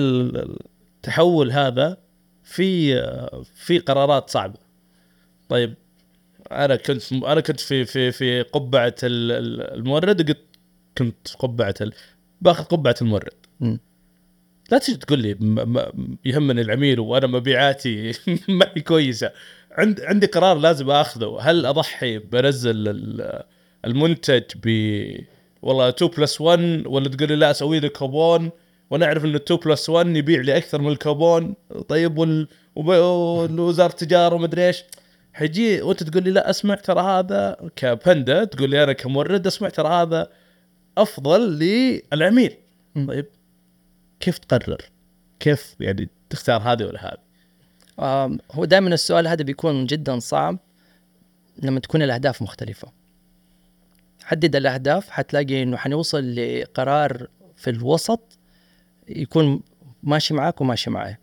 التحول هذا في في قرارات صعبة طيب أنا كنت أنا كنت في في في قبعة المورد وقلت كنت في قبعة باخذ قبعة المورد م. لا تجي تقول لي يهمني العميل وأنا مبيعاتي ما هي كويسة عند عندي قرار لازم آخذه هل أضحي بنزل المنتج ب والله 2 plus 1 ولا تقول لي لا أسوي لك كوبون ونعرف إنه 2 plus 1 يبيع لي أكثر من الكوبون طيب وال... وب- ووزارة التجارة ومدري إيش حيجي وأنت تقول لي لا أسمع ترى هذا كبندا تقول لي أنا كمورد أسمع ترى هذا أفضل للعميل. طيب كيف تقرر؟ كيف يعني تختار هذه ولا هذه؟ هو دائما السؤال هذا بيكون جدا صعب لما تكون الأهداف مختلفة. حدد الأهداف حتلاقي إنه حنوصل لقرار في الوسط يكون ماشي معاك وماشي معي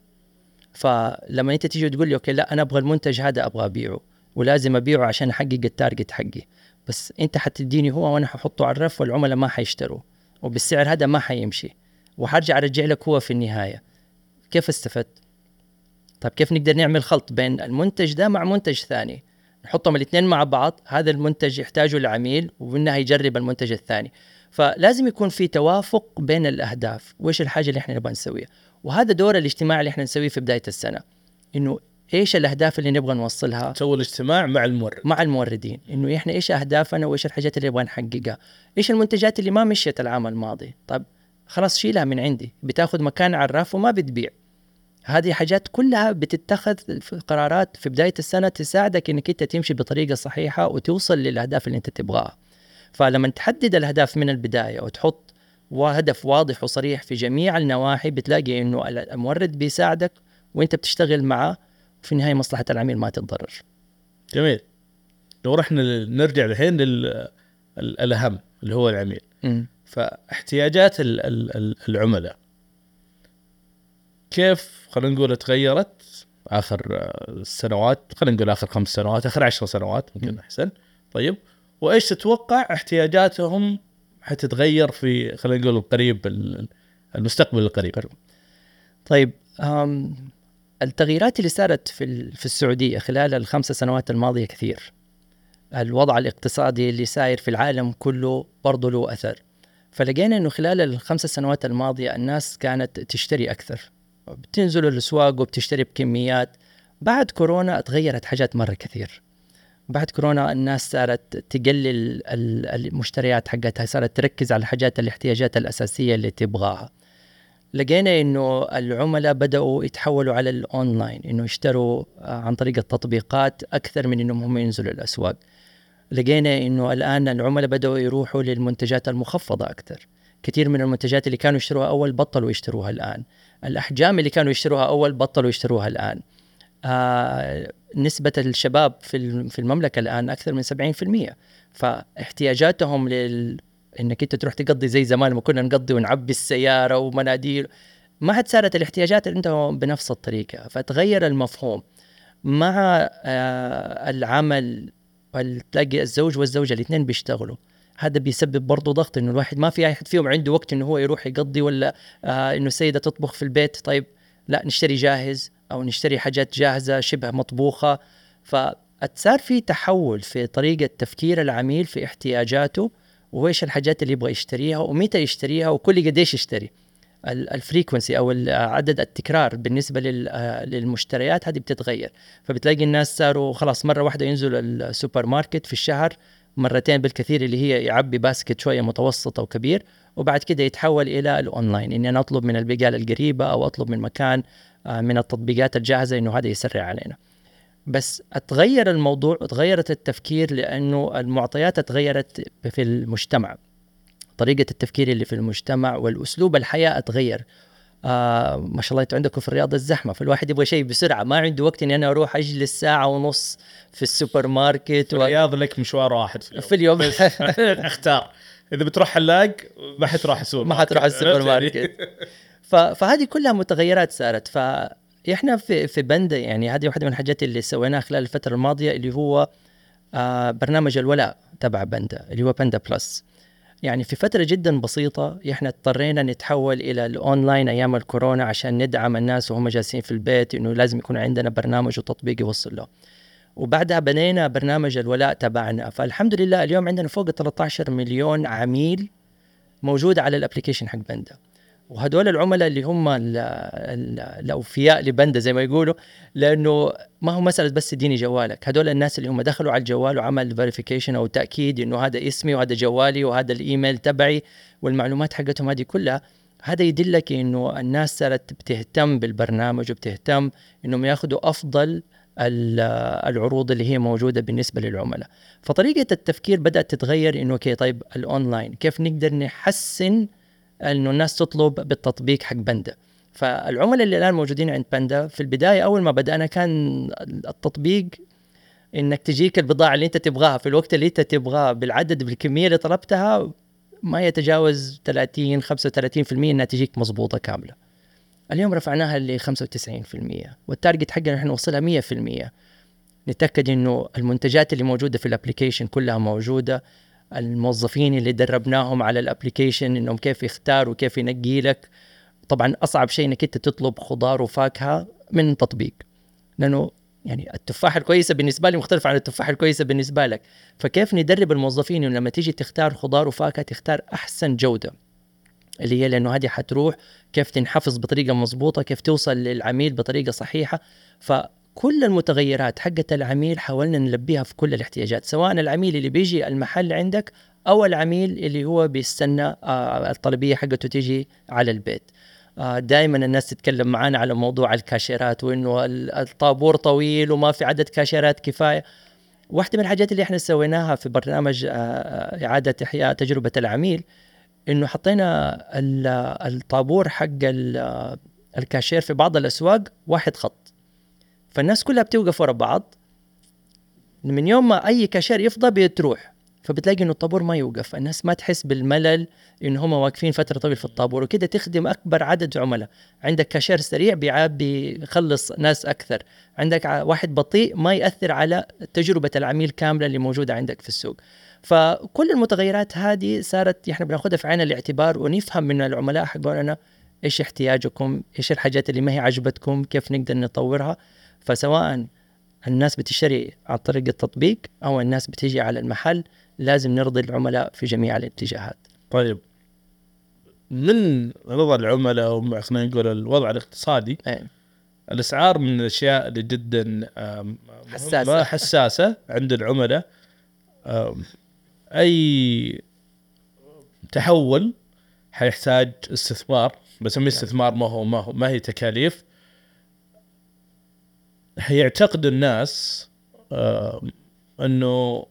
فلما أنت تيجي تقول لي okay لا أنا أبغى المنتج هذا أبغى أبيعه. ولازم أبيعه عشان أحقق ال target حقي. بس أنت حتديني هو وأنا ححطه على الرف والعملاء ما حيشتروا. وبالسعر هذا ما حيمشي. وحرجع أرجع لك هو في النهاية. كيف استفدت؟ طيب كيف نقدر نعمل خلط بين المنتج ده مع منتج ثاني؟ نحطهم الاثنين مع بعض هذا المنتج يحتاجه العميل ومنها يجرب المنتج الثاني. فلازم يكون في توافق بين الأهداف وإيش الحاجة اللي إحنا نبغى نسويها؟ وهذا دور الاجتماع اللي إحنا نسويه في بداية السنة إنه إيش الأهداف اللي نبغى نوصلها؟ تسوي الاجتماع مع المورد. مع الموردين إنه إحنا إيش أهدافنا وإيش الحاجات اللي نبغى نحققها؟ إيش المنتجات اللي ما مشيت العام الماضي؟ طيب خلاص شيلها من عندي بتاخذ مكان على الرف وما بتبيع. هذه حاجات كلها بتتخذ في قرارات في بداية السنة تساعدك إنك أنت تمشي بطريقة صحيحة وتوصل للأهداف اللي أنت تبغاها. فلما تحدد الأهداف من البداية وتحط هدف واضح وصريح في جميع النواحي بتلاقي إنه المورد بيساعدك وأنت بتشتغل معاه وفي النهاية مصلحة العميل ما تتضرر. جميل. لو رحنا نرجع الحين للاهم اللي هو العميل. فاحتياجات ال- ال- ال- العملاء. كيف خلينا نقول تغيرت آخر آه، السنوات خلينا نقول آخر خمس سنوات آخر عشر سنوات ممكن. أحسن طيب وإيش تتوقع احتياجاتهم حتتغير في خلينا نقول القريب ال- المستقبل القريب طيب التغييرات اللي صارت في في السعودية خلال الخمس سنوات الماضية كثير. الوضع الاقتصادي اللي ساير في العالم كله برضه له أثر. فلقينا إنه خلال الخمس سنوات الماضية الناس كانت تشتري أكثر. بتنزل الأسواق وبتشتري بكميات. بعد كورونا تغيرت حاجات مرة كثير. بعد كورونا الناس صارت تقلل ال- المشتريات حقتها صارت تركز على الحاجات الاحتياجات الأساسية اللي تبغاها. لقينا إنه العملاء بدأوا يتحولوا على الأونلاين إنه يشتروا عن طريق التطبيقات أكثر من إنهم هم ينزلوا الأسواق لقينا إنه الآن العملاء بدأوا يروحوا للمنتجات المخفضة أكثر كثير من المنتجات اللي كانوا يشتروها أول بطلوا يشتروها الآن الأحجام اللي كانوا يشتروها أول بطلوا يشتروها الآن. آه نسبة الشباب في في المملكة الآن أكثر من 70% فاحتياجاتهم لل إنك أنت تروح تقضي زي زمان لما كنا نقضي ونعبي السيارة ومناديل. ما عاد صارت الاحتياجات عندهم بنفس الطريقة. فتغير المفهوم. مع آه العمل ال- تلاقي الزوج والزوجة الاثنين بيشتغلوا. هذا بيسبب برضه ضغط إنه الواحد ما في أحد فيهم عنده وقت إنه هو يروح يقضي ولا آه إنه السيدة تطبخ في البيت. طيب لا نشتري جاهز أو نشتري حاجات جاهزة شبه مطبوخة. فصار في تحول في طريقة تفكير العميل في احتياجاته وايش الحاجات اللي يبغى يشتريها ومتى يشتريها وكل قديش يشتري. الفريكونسي أو ال- عدد التكرار بالنسبة آه، للمشتريات هذه بتتغير. فبتلاقي الناس صاروا خلاص مرة واحدة ينزلوا السوبر ماركت في الشهر مرتين بالكثير اللي هي يعبي basket شوية متوسط أو كبير وبعد كده يتحول إلى الأونلاين. إني أنا أطلب من البقاله القريبة أو أطلب من مكان آه، من التطبيقات الجاهزة إنه هذا يسرع علينا. بس أتغير الموضوع وتغيرت التفكير لأنه المعطيات اتغيرت في المجتمع. طريقة التفكير اللي في المجتمع والأسلوب الحياة اتغير آه ما شاء الله أنتوا عندكم في الرياض الزحمة فالواحد يبغى شيء بسرعة. ما عنده وقت إني أنا أروح أجلس ساعة ونص في السوبر ماركت و... الرياض لك مشوار واحد. في اليوم, في اليوم اختار. إذا بتروح حلاق ما حتروح السوق ما حتروح السوبر ماركت ف... فهذه كلها متغيرات صارت. فاحنا في في بندا يعني هذه واحدة من الحاجات اللي سويناها خلال الفترة الماضية اللي هو آه برنامج الولاء تبع بندا اللي هو بندا بلس. يعني في فترة جدا بسيطة إحنا اضطرينا نتحول إلى الأونلاين أيام الكورونا عشان ندعم الناس وهم جالسين في البيت إنه لازم يكون عندنا برنامج وتطبيق يوصل له. وبعدها بنينا برنامج الولاء تبعنا فالحمد لله اليوم عندنا فوق 13 مليون عميل موجود على ال application حق بندا. وهدول العملاء اللي هم ال ال الأوفياء لبندا زي ما يقولوا لأنه ما هو مسألة بس اديني جوالك. هدول الناس اللي هم دخلوا على الجوال وعمل verification أو تأكيد إنه هذا اسمي وهذا جوالي وهذا الإيميل تبعي والمعلومات حقتهم هذه كلها هذا يدلك إنه الناس صارت بتهتم بالبرنامج وبتهتم إنهم ياخذوا أفضل العروض اللي هي موجودة بالنسبة للعملاء. فطريقة التفكير بدأت تتغير إنه okay طيب الاونلاين كيف نقدر نحسن إنه الناس تطلب بالتطبيق حق بندا فالعملاء اللي الآن موجودين عند بندا في البداية أول ما بدأنا كان التطبيق إنك تجيك البضاعة اللي أنت تبغاها في الوقت اللي أنت تبغاه بالعدد بالكمية اللي طلبتها ما يتجاوز 30 35% إنها تجيك مضبوطة كاملة. اليوم رفعناها ل 95% وال target حقنا إحنا نوصلها 100%. نتأكد إنه المنتجات اللي موجودة في ال application كلها موجودة الموظفين اللي دربناهم على ال application إنهم كيف يختاروا كيف ينقي لك. طبعا أصعب شيء إنك أنت تطلب خضار وفاكهة من تطبيق لأنه يعني التفاحة الكويسة بالنسبة لي مختلفة عن التفاحة الكويسة بالنسبة لك. فكيف ندرب الموظفين لما تيجي تختار خضار وفاكهة تختار أحسن جودة؟ اللي هي لأنه هذه حتروح كيف تنحفظ بطريقة مضبوطة كيف توصل للعميل بطريقة صحيحة. فكل المتغيرات حقة العميل حاولنا نلبيها في كل الاحتياجات سواء العميل اللي بيجي المحل عندك أو العميل اللي هو بيستنى آه، الطلبية حقته تيجي على البيت. آه، دائما الناس تتكلم معانا على موضوع الكاشيرات وإنه الطابور طويل وما في عدد كاشيرات كفاية. واحدة من الحاجات اللي إحنا سويناها في برنامج آه، إعادة إحياء تجربة العميل إنه حطينا الطابور حق الكاشير في بعض الأسواق واحد خط. فالناس كلها بتوقف ورا بعض. من يوم ما أي كاشير يفضى بتروح فبتلاقي إنه الطابور ما يوقف. الناس ما تحس بالملل إن هم واقفين فترة طويلة في الطابور وكده تخدم أكبر عدد عملاء. عندك كاشير سريع بيخلص ناس أكثر. عندك واحد بطيء ما يأثر على تجربة العميل كاملة اللي موجودة عندك في السوق. فكل المتغيرات هذه صارت إحنا بناخذها في عين الاعتبار ونفهم من العملاء حقنا إيش احتياجكم إيش الحاجات اللي ما هي عجبتكم كيف نقدر نطورها. فسواء الناس بتشتري عن طريق التطبيق أو الناس بتيجي على المحل لازم نرضي العملاء في جميع الاتجاهات طيب من رضا العملاء وخلينا نقول الوضع الاقتصادي أي. الأسعار من الأشياء اللي جدا حساسة حساسة عند العملاء أي تحول حيحتاج استثمار بسميه. استثمار ما هو ما هو ما هي تكاليف يعتقد الناس إنه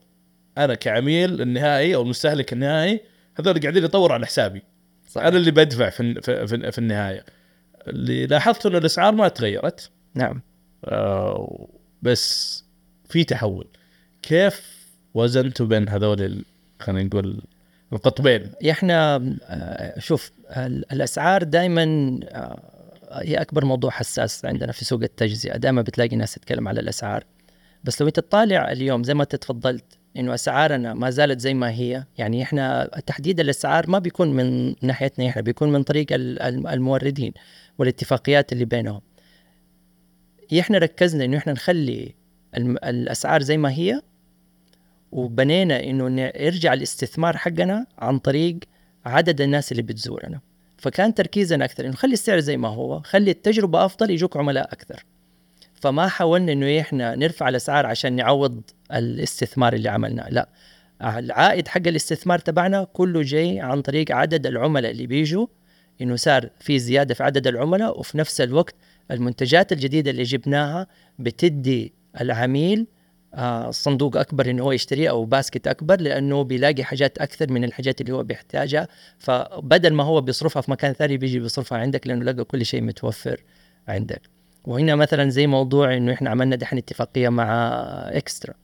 أنا كعميل النهائي أو المستهلك النهائي هذول قاعدين يطوروا على حسابي. صحيح. أنا اللي بدفع في في, في, النهاية. اللي لاحظت إنه الأسعار ما تغيرت. نعم. آه بس في تحول. كيف وزنتوا بين هذول خلينا نقول القطبين؟ إحنا آه، شوف الأسعار دائما آه، هي أكبر موضوع حساس عندنا في سوق التجزئة. دائما بتلاقي ناس تتكلم على الأسعار. بس لو انت تطالع اليوم زي ما انت تفضلت إنه أسعارنا ما زالت زي ما هي يعني إحنا تحديد الأسعار ما بيكون من ناحيتنا إحنا بيكون من طريق الموردين والاتفاقيات اللي بينهم. إحنا ركزنا إنه إحنا نخلي الأسعار زي ما هي وبنينا إنه يرجع الاستثمار حقنا عن طريق عدد الناس اللي بتزورنا. فكان تركيزنا أكثر إنه خلي السعر زي ما هو خلي التجربة أفضل يجوك عملاء أكثر. فما حاولنا إنه إحنا نرفع الأسعار عشان نعوض الاستثمار اللي عملناه لا. العائد حق الاستثمار تبعنا كله جاي عن طريق عدد العملاء اللي بيجوا إنه صار في زيادة في عدد العملاء وفي نفس الوقت المنتجات الجديدة اللي جبناها بتدي العميل صندوق أكبر إنه هو يشتريه أو باسكت أكبر لأنه بيلاقي حاجات أكثر من الحاجات اللي هو بيحتاجها. فبدل ما هو بيصرفها في مكان ثاني بيجي بيصرفها عندك لأنه لقى كل شيء متوفر عندك. وهنا مثلا زي موضوع إنه إحنا عملنا دحين اتفاقية مع إكسترا.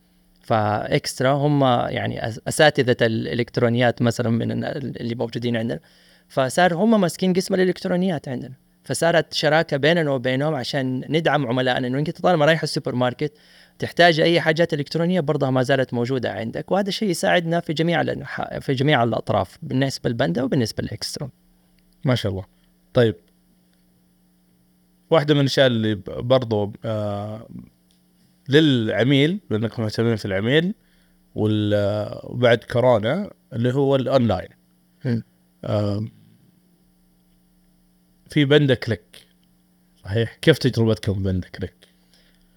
فإكسترا هم يعني أساتذة الإلكترونيات مثلا من اللي موجودين عندنا. فصار هم ماسكين قسم الإلكترونيات عندنا. فصارت شراكة بيننا وبينهم عشان ندعم عملائنا. إنه انت طالما رايح السوبر ماركت تحتاج أي حاجات إلكترونية برضها ما زالت موجودة عندك وهذا الشيء يساعدنا في جميع في جميع الأطراف بالنسبة للبندا وبالنسبة للاكسترا ما شاء الله. طيب. واحدة من الأشياء اللي برضو آه للعميل لأنكم مهتمين في العميل وبعد كورونا اللي هو الأونلاين. آه في بندا كليك. صحيح؟ كيف تجربتكم بندا كليك؟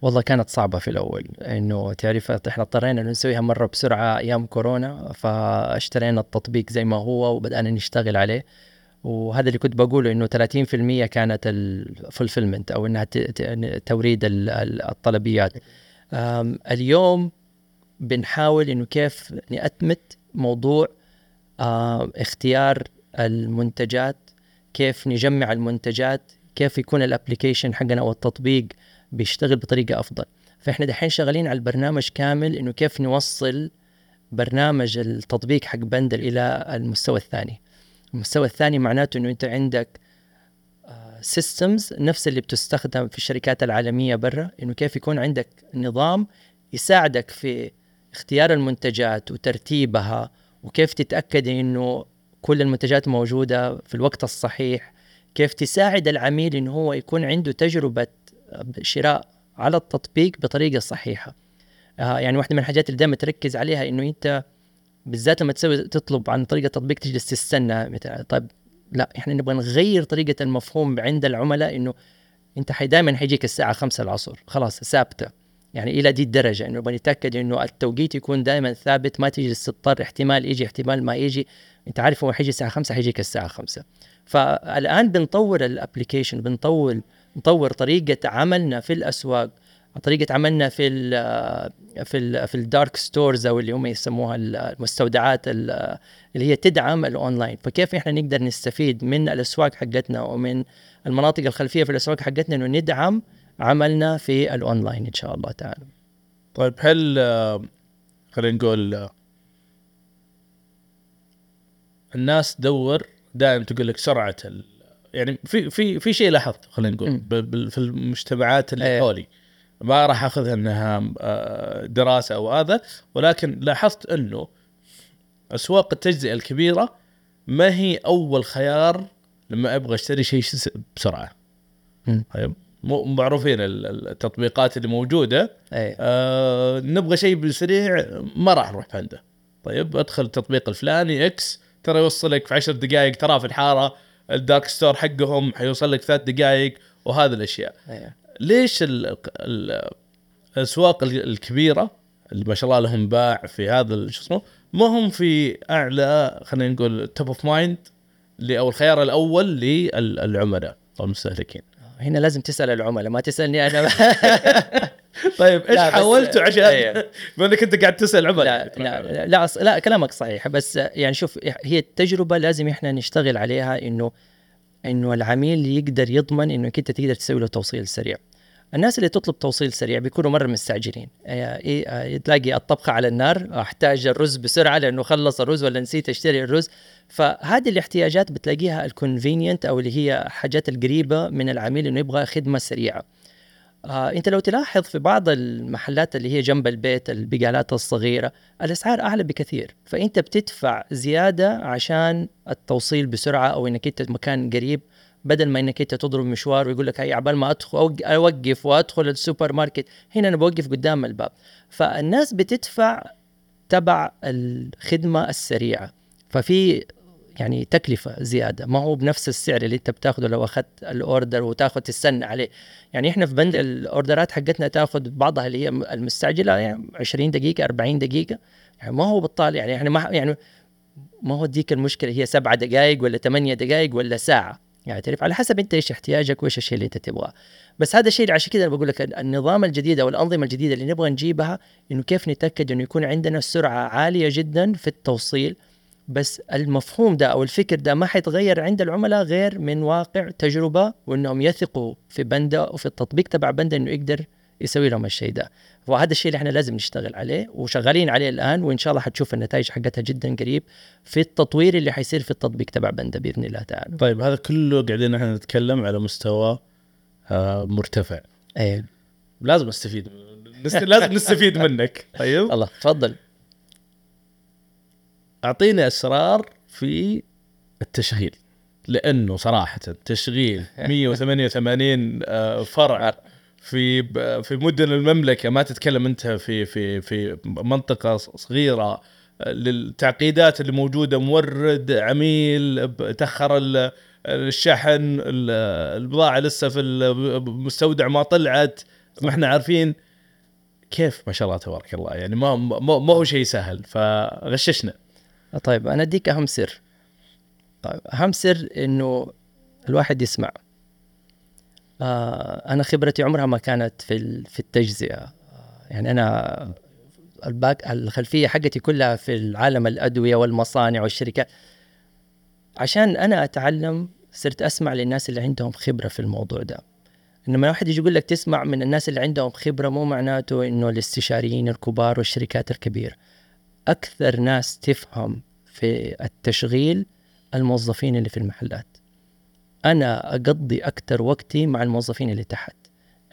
والله كانت صعبة في الأول إنه تعرف إحنا اضطرينا إنه نسويها مرة بسرعة أيام كورونا فاشترينا التطبيق زي ما هو وبدأنا نشتغل عليه. وهذا اللي كنت بقوله إنه 30% كانت ال fulfillment ت- ت- توريد ال- ال- الطلبيات. اليوم بنحاول إنه كيف نأتمت موضوع اختيار المنتجات كيف نجمع المنتجات كيف يكون ال application حقنا أو التطبيق بيشتغل بطريقة أفضل. فإحنا دحين شغالين على البرنامج كامل إنه كيف نوصل برنامج التطبيق حق بندل إلى المستوى الثاني. المستوى الثاني معناته إنه أنت عندك سيستمز نفس اللي بتستخدم في الشركات العالمية برا إنه كيف يكون عندك نظام يساعدك في اختيار المنتجات وترتيبها وكيف تتأكد إنه كل المنتجات موجودة في الوقت الصحيح كيف تساعد العميل انه هو يكون عنده تجربة شراء على التطبيق بطريقة صحيحة؟ آه يعني واحدة من الحاجات اللي دائما تركز عليها إنه أنت بالذات لما تسوي تطلب عن طريقة تطبيق تجلس تستنى مثلا طيب لا إحنا نبغى نغير طريقة المفهوم عند العملاء إنه أنت دائما حيجيك الساعة 5 العصر خلاص ثابتة. يعني إلى دي الدرجة إنه نبغى نتاكد إنه التوقيت يكون دائما ثابت ما تجلس تضطر احتمال يجي احتمال ما يجي. أنت عارف هو حيجي الساعة 5 حيجيك الساعة 5 فالآن بنطور الأبلكيشن بنطور نطور طريقة عملنا في الأسواق طريقة عملنا في ال في ال في ال dark stores أو اللي هم يسموها المستودعات ال- اللي هي تدعم الأونلاين. فكيف إحنا نقدر نستفيد من الأسواق حقتنا ومن المناطق الخلفية في الأسواق حقتنا إنه ندعم عملنا في الأونلاين إن شاء الله تعالى. طيب هل آه، خلينا نقول آه، الناس تدور دائما تقول لك سرعة ال... يعني في في في شيء لاحظته خلينا نقول في المجتمعات اللي إيه. حولي. ما راح أخذها إنها آه، دراسة أو هذا ولكن لاحظت إنه أسواق التجزئة الكبيرة ما هي أول خيار لما أبغى أشتري شيء بسرعة. طيب. معروفين ال- ال- التطبيقات اللي موجودة. إيه. آه نبغى شيء بسريع ما راح نروح عنده طيب ادخل التطبيق الفلاني إكس ترى يوصلك في 10 دقائق ترى في الحارة ال dark store حقهم حيوصل لك ثلاث دقائق وهذه الأشياء. إيه. ليش ال ال الأسواق ال- الكبيرة اللي ما شاء الله لهم باع في هذا شو اسمه ما هم في أعلى خلينا نقول top of mind أو الخيار الأول للعملاء أو المستهلكين. هنا لازم تسأل العملاء ما تسألني أنا طيب إيش حاولتوا عشان إيه. بما إنك أنت قاعد تسأل عملاء لا لا لا, لا كلامك صحيح بس يعني شوف هي التجربة لازم إحنا نشتغل عليها إنه إنه العميل يقدر يضمن انك أنت تقدر تسوي له توصيل سريع. الناس اللي تطلب توصيل سريع بيكونوا مرة مستعجلين. آه، إيه آه، تلاقي الطبخه على النار أحتاج الرز بسرعة لأنه خلص الرز ولا نسيت أشتري الرز. فهذه الاحتياجات بتلاقيها الكونفينينت أو اللي هي حاجات القريبة من العميل إنه يبغى خدمة سريعة. آه أنت لو تلاحظ في بعض المحلات اللي هي جنب البيت البقالات الصغيرة الأسعار أعلى بكثير. فأنت بتدفع زيادة عشان التوصيل بسرعة أو إنك أنت مكان قريب. بدل ما إنك أنت تضرب مشوار ويقول لك هي على بال ما ادخل اوقف وأدخل السوبر ماركت هنا أنا بوقف قدام الباب. فالناس بتدفع تبع الخدمة السريعة. ففي يعني تكلفة زيادة. ما هو بنفس السعر اللي أنت بتاخده لو أخذت ال order وتاخذ تستنى عليه. يعني إحنا في بند الأوردرات حقتنا تاخذ بعضها اللي هي المستعجلة يعني 20 دقيقة 40 دقيقة. يعني ما هو بطال يعني إحنا ما يعني ما هو ديك المشكلة هي سبعة دقائق ولا ثمانية دقائق ولا ساعة. يعني تعرف على حسب انت إيش احتياجك وايش الشيء اللي انت تبغاه. بس هذا الشيء عشان كذا أنا بقول لك النظام الجديد أو الأنظمة الجديدة اللي نبغى نجيبها إنه كيف نتأكد إنه يكون عندنا سرعة عالية جدا في التوصيل. بس المفهوم ده أو الفكر ده ما حيتغير عند العملاء غير من واقع تجربة وإنهم يثقوا في بندا وفي التطبيق تبع بندا إنه يقدر يسوي لهم الشيء ده. وهذا الشيء اللي إحنا لازم نشتغل عليه وشغالين عليه الآن وإن شاء الله حتشوف النتائج حقتها جدا قريب في التطوير اللي حيصير في التطبيق تبع بندا بإذن الله تعالى. طيب هذا كله قاعدين إحنا نتكلم على مستوى آه مرتفع. إيه. لازم أستفيد. لازم نستفيد منك. طيب. الله تفضل. أعطيني أسرار في التشغيل لأنه صراحة تشغيل 188 آه، فرع. في في مدن المملكة ما تتكلم أنت في في في منطقة صغيرة آه، للتعقيدات اللي موجودة مورد عميل تأخر ال- الشحن ال- البضاعة لسه في المستودع ما طلعت. ما إحنا عارفين كيف ما شاء الله تبارك الله. يعني ما ما هو شيء سهل فغششنا. طيب أنا أديك أهم سر. طيب أهم سر إنه الواحد يسمع. أنا خبرتي عمرها ما كانت في في التجزئة. آه، يعني أنا الباك الخلفية حقتي كلها في العالم الأدوية والمصانع والشركات. عشان أنا أتعلم صرت أسمع للناس اللي عندهم خبرة في الموضوع ده. إنما واحد يجي يقول لك تسمع من الناس اللي عندهم خبرة مو معناته إنه الاستشاريين الكبار والشركات الكبيرة. أكثر ناس تفهم في التشغيل الموظفين اللي في المحلات. أنا أقضي أكثر وقتي مع الموظفين اللي تحت.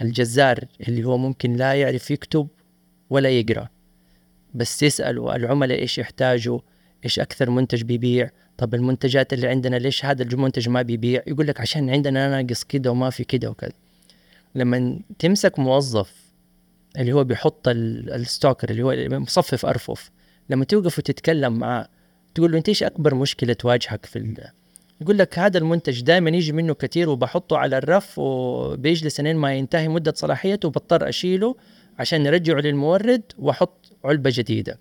الجزار اللي هو ممكن لا يعرف يكتب ولا يقرأ. بس يسألوا العملاء إيش يحتاجوا إيش أكثر منتج بيبيع طب المنتجات اللي عندنا ليش هذا المنتج ما بيبيع؟ يقول لك عشان عندنا ناقص كده وما في كده وكذا. لما تمسك موظف اللي هو بيحط ال- ال stocker اللي هو مصفف أرفف لما توقف وتتكلم معاه تقول له أنت إيش أكبر مشكلة تواجهك في. يقول لك هذا المنتج دائما يجي منه كثير وبحطه على الرف وبيجلس لين ما ينتهي مدة صلاحيته وبضطر أشيله عشان نرجعه للمورد وأحط علبة جديدة.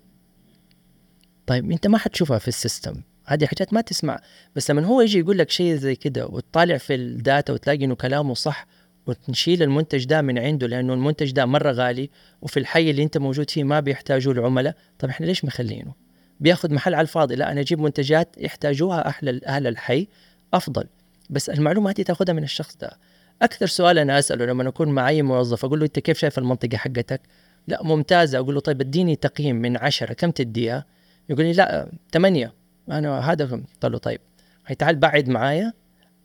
طيب أنت ما حتشوفها في ال system. هذه حاجات ما تسمع. بس لما هو يجي يقول لك شيء زي كده وتطالع في ال data وتلاقي إنه كلامه صح ونشيل المنتج ده من عنده لأنه المنتج ده مرة غالي وفي الحي اللي أنت موجود فيه ما بيحتاجوه العملاء طب إحنا ليش مخلينه؟ بياخذ محل على الفاضي. لا أنا أجيب منتجات يحتاجوها أهل أهل الحي أفضل. بس المعلومه هذه تاخذها من الشخص ده. أكثر سؤال أنا أسأله لما أكون مع اي موظف أقول له أنت كيف شايف المنطقة حقتك؟ لا ممتازة. أقول له طيب اديني تقييم من عشرة كم تديها؟ يقول لي لا ثمانية أنا هذا قلت له طيب. هي تعال بعد معايا.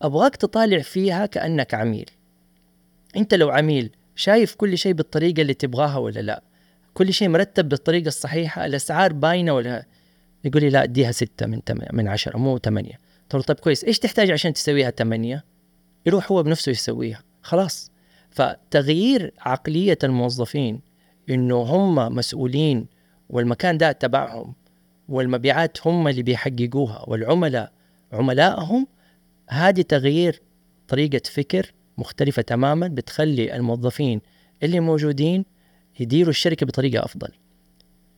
أبغاك تطالع فيها كأنك عميل. أنت لو عميل شايف كل شيء بالطريقة اللي تبغاها ولا لا؟ كل شيء مرتب بالطريقة الصحيحة الأسعار باينة ولا يقول لي لا اديها ستة من تم... من عشرة مو ثمانية له طيب كويس إيش تحتاج عشان تسويها ثمانية يروح هو بنفسه يسويها. خلاص. فتغيير عقلية الموظفين إنه هم مسؤولين والمكان ده تبعهم والمبيعات هم اللي بيحققوها والعملاء عملائهم هذه تغيير طريقة فكر مختلفة تماما بتخلي الموظفين اللي موجودين يديروا الشركة بطريقة أفضل.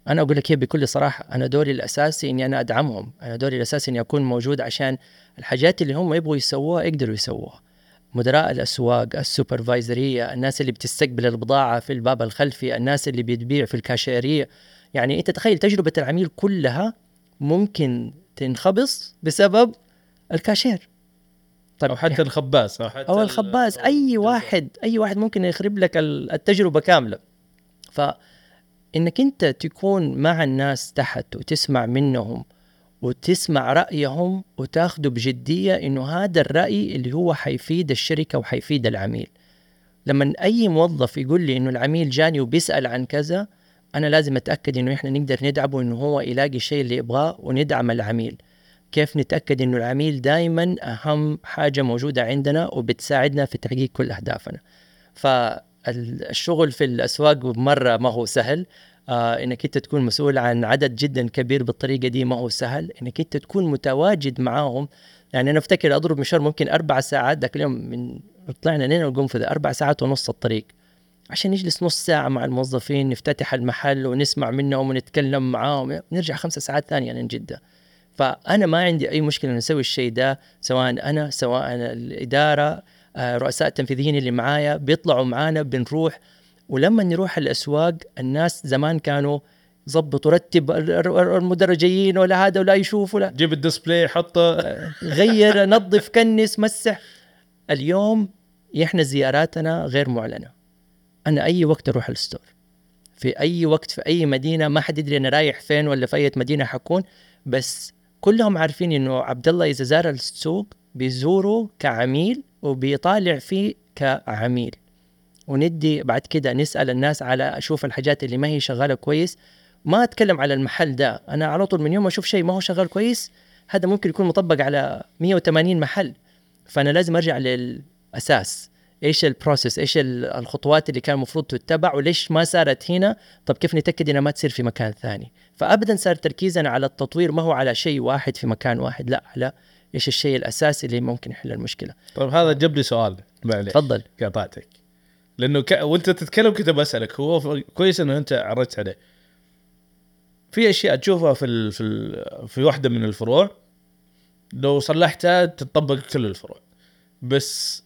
أنا أقول لك هي بكل صراحة أنا دوري الأساسي إني أنا أدعمهم أنا دوري الأساسي إني أكون موجود عشان الحاجات اللي هم يبغوا يسووها يقدروا يسووها. مدراء الأسواق السوبرفايزرية الناس اللي بتستقبل البضاعة في الباب الخلفي الناس اللي بتبيع في الكاشيرية. يعني أنت تخيل تجربة العميل كلها ممكن تنخبص بسبب الكاشير. طيب أو حتى الخباز أو حتى أو الخباز أي واحد أي واحد ممكن يخرب لك ال- التجربة كاملة. فانك أنت تكون مع الناس تحت وتسمع منهم وتسمع رأيهم وتاخده بجدية إنه هذا الرأي اللي هو حيفيد الشركة وحيفيد العميل. لما أي موظف يقول لي إنه العميل جاني وبيسأل عن كذا أنا لازم أتأكد إنه إحنا نقدر ندعمه إنه هو يلاقي الشيء اللي يبغاه وندعم العميل. كيف نتأكد إنه العميل دائما أهم حاجة موجودة عندنا وبتساعدنا في تحقيق كل أهدافنا. فالشغل في الأسواق مرة ما هو سهل. آه إنك أنت تكون مسؤول عن عدد جدا كبير بالطريقة دي ما هو سهل. إنك أنت تكون متواجد معاهم. يعني أنا أفتكر أضرب مشوار ممكن أربع ساعات ذاك اليوم من طلعنا لين القنفذه أربع ساعات ونص الطريق. عشان نجلس نص ساعة مع الموظفين نفتتح المحل ونسمع منهم ونتكلم معاهم. نرجع خمسة ساعات ثانية من جدة. فأنا ما عندي أي مشكلة أن أسوي الشيء ده سواء أنا سواء الإدارة. آه، رؤساء التنفيذيين اللي معايا بيطلعوا معانا بنروح. ولما نروح الأسواق الناس زمان كانوا ظبط ورتب ال- ال- المدرجين ولا هذا ولا يشوف ولا. جيب الديسبلاي حطه. غير نظف كنس مسح. اليوم إحنا زياراتنا غير معلنة. أنا أي وقت أروح الستور. في أي وقت في أي مدينة ما حد يدري أنا رايح فين ولا في أي مدينة حكون. بس كلهم عارفين إنه عبد الله إذا زار السوق بيزوره كعميل وبيطالع فيه كعميل. وندي بعد كده نسأل الناس على أشوف الحاجات اللي ما هي شغالة كويس. ما أتكلم على المحل ده أنا على طول من يوم ما أشوف شيء ما هو شغال كويس هذا ممكن يكون مطبق على 180 محل. فأنا لازم أرجع للأساس. إيش البروسيس إيش ال- الخطوات اللي كان المفروض تتبع وليش ما صارت هنا؟ طب كيف نتأكد إنها ما تصير في مكان ثاني؟ فابدا صار تركيزنا على التطوير ما هو على شيء واحد في مكان واحد لا على إيش الشيء الأساسي اللي ممكن يحل المشكلة. طيب هذا جاب لي سؤال معليش تفضل. قاطعتك لأنه ك... وأنت تتكلم كنت بسألك هو ف... كويس إنه أنت عرضت عليه. في أشياء تشوفها في ال... في ال... في واحدة من الفروع لو صلحتها تطبق كل الفروع. بس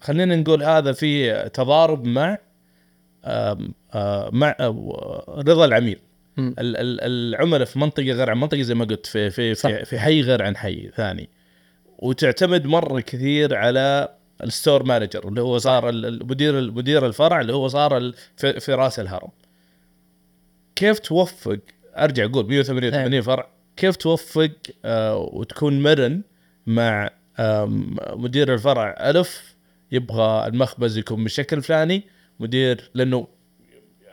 خلينا نقول هذا في تضارب مع آم، آه، مع آه، رضا العميل. العملاء في منطقة غير عن منطقة زي ما قلت في في صح. في, في حي غير عن حي ثاني. وتعتمد مرة كثير على ال store manager اللي هو صار المدير المدير الفرع اللي هو صار في, رأس الهرم. كيف توفق أرجع أقول 188 فرع كيف توفق آه وتكون مرن مع مدير الفرع ألف يبغى المخبز يكون بالشكل الفلاني مدير لأنه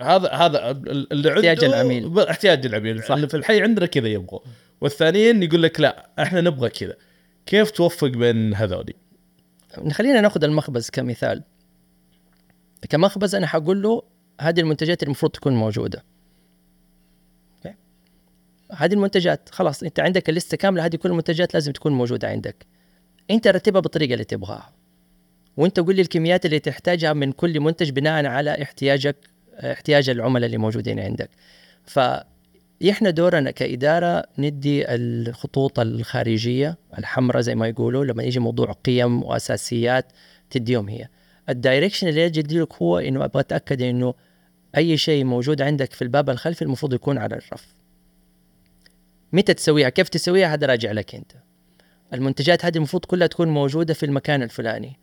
هذا هذا اللي عنده احتياج العميل. احتياج العميل صح. اللي في الحي عندنا كذا يبغوا والثانيين يقول لك لا إحنا نبغى كذا كيف توفق بين هذولي؟ خلينا ناخذ المخبز كمثال كمخبز أنا حقول له هذه المنتجات المفروض تكون موجودة؟ هذه المنتجات خلاص أنت عندك الليسته كاملة هذه كل المنتجات لازم تكون موجودة عندك أنت رتبها بالطريقة اللي تبغاها وأنت قول لي الكميات اللي تحتاجها من كل منتج بناء على احتياجك احتياج العملاء اللي موجودين عندك. فاحنا دورنا كإدارة ندي الخطوط الخارجية الحمراء زي ما يقولوا لما يجي موضوع قيم وأساسيات تديهم هي. الدايركشن اللي يجي يديلك هو إنه أبغى أتأكد إنه أي شيء موجود عندك في الباب الخلفي المفروض يكون على الرف. متى تسويها؟ كيف تسويها؟ هذا راجع لك أنت. المنتجات هذه المفروض كلها تكون موجودة في المكان الفلاني.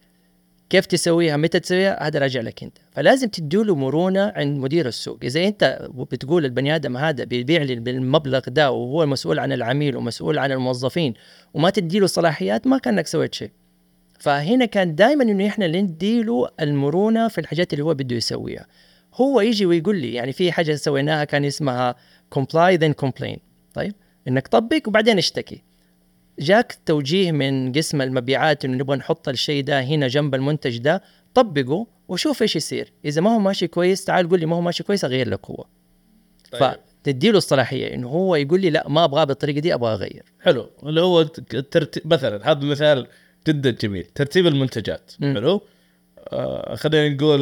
كيف تسويها متى تسويها هذا راجع لك أنت. فلازم تديله مرونة عند مدير السوق. إذا أنت بتقول البني آدم هذا بيبيع لي بالمبلغ ده وهو المسؤول عن العميل ومسؤول عن الموظفين وما تديله صلاحيات ما كأنك سويت شيء. فهنا كان دائما إنه إحنا اللي نديله المرونة في الحاجات اللي هو بده يسويها. هو يجي ويقول لي يعني في حاجة سويناها كان اسمها comply then complain. طيب إنك طبق وبعدين اشتكي. جاك توجيه من قسم المبيعات إنه نبغى نحط الشيء ده هنا جنب المنتج ده طبقه وشوف إيش يصير. إذا ما هو ماشي كويس تعال قول لي ما هو ماشي كويس أغير لك هو. طيب. فتديله الصلاحية إنه هو يقول لي لا ما أبغاه بالطريقة دي أبغى أغير. حلو. اللي هو الترتيب مثلا هذا مثال جدا جميل. ترتيب المنتجات. مم. حلو. آه خلينا نقول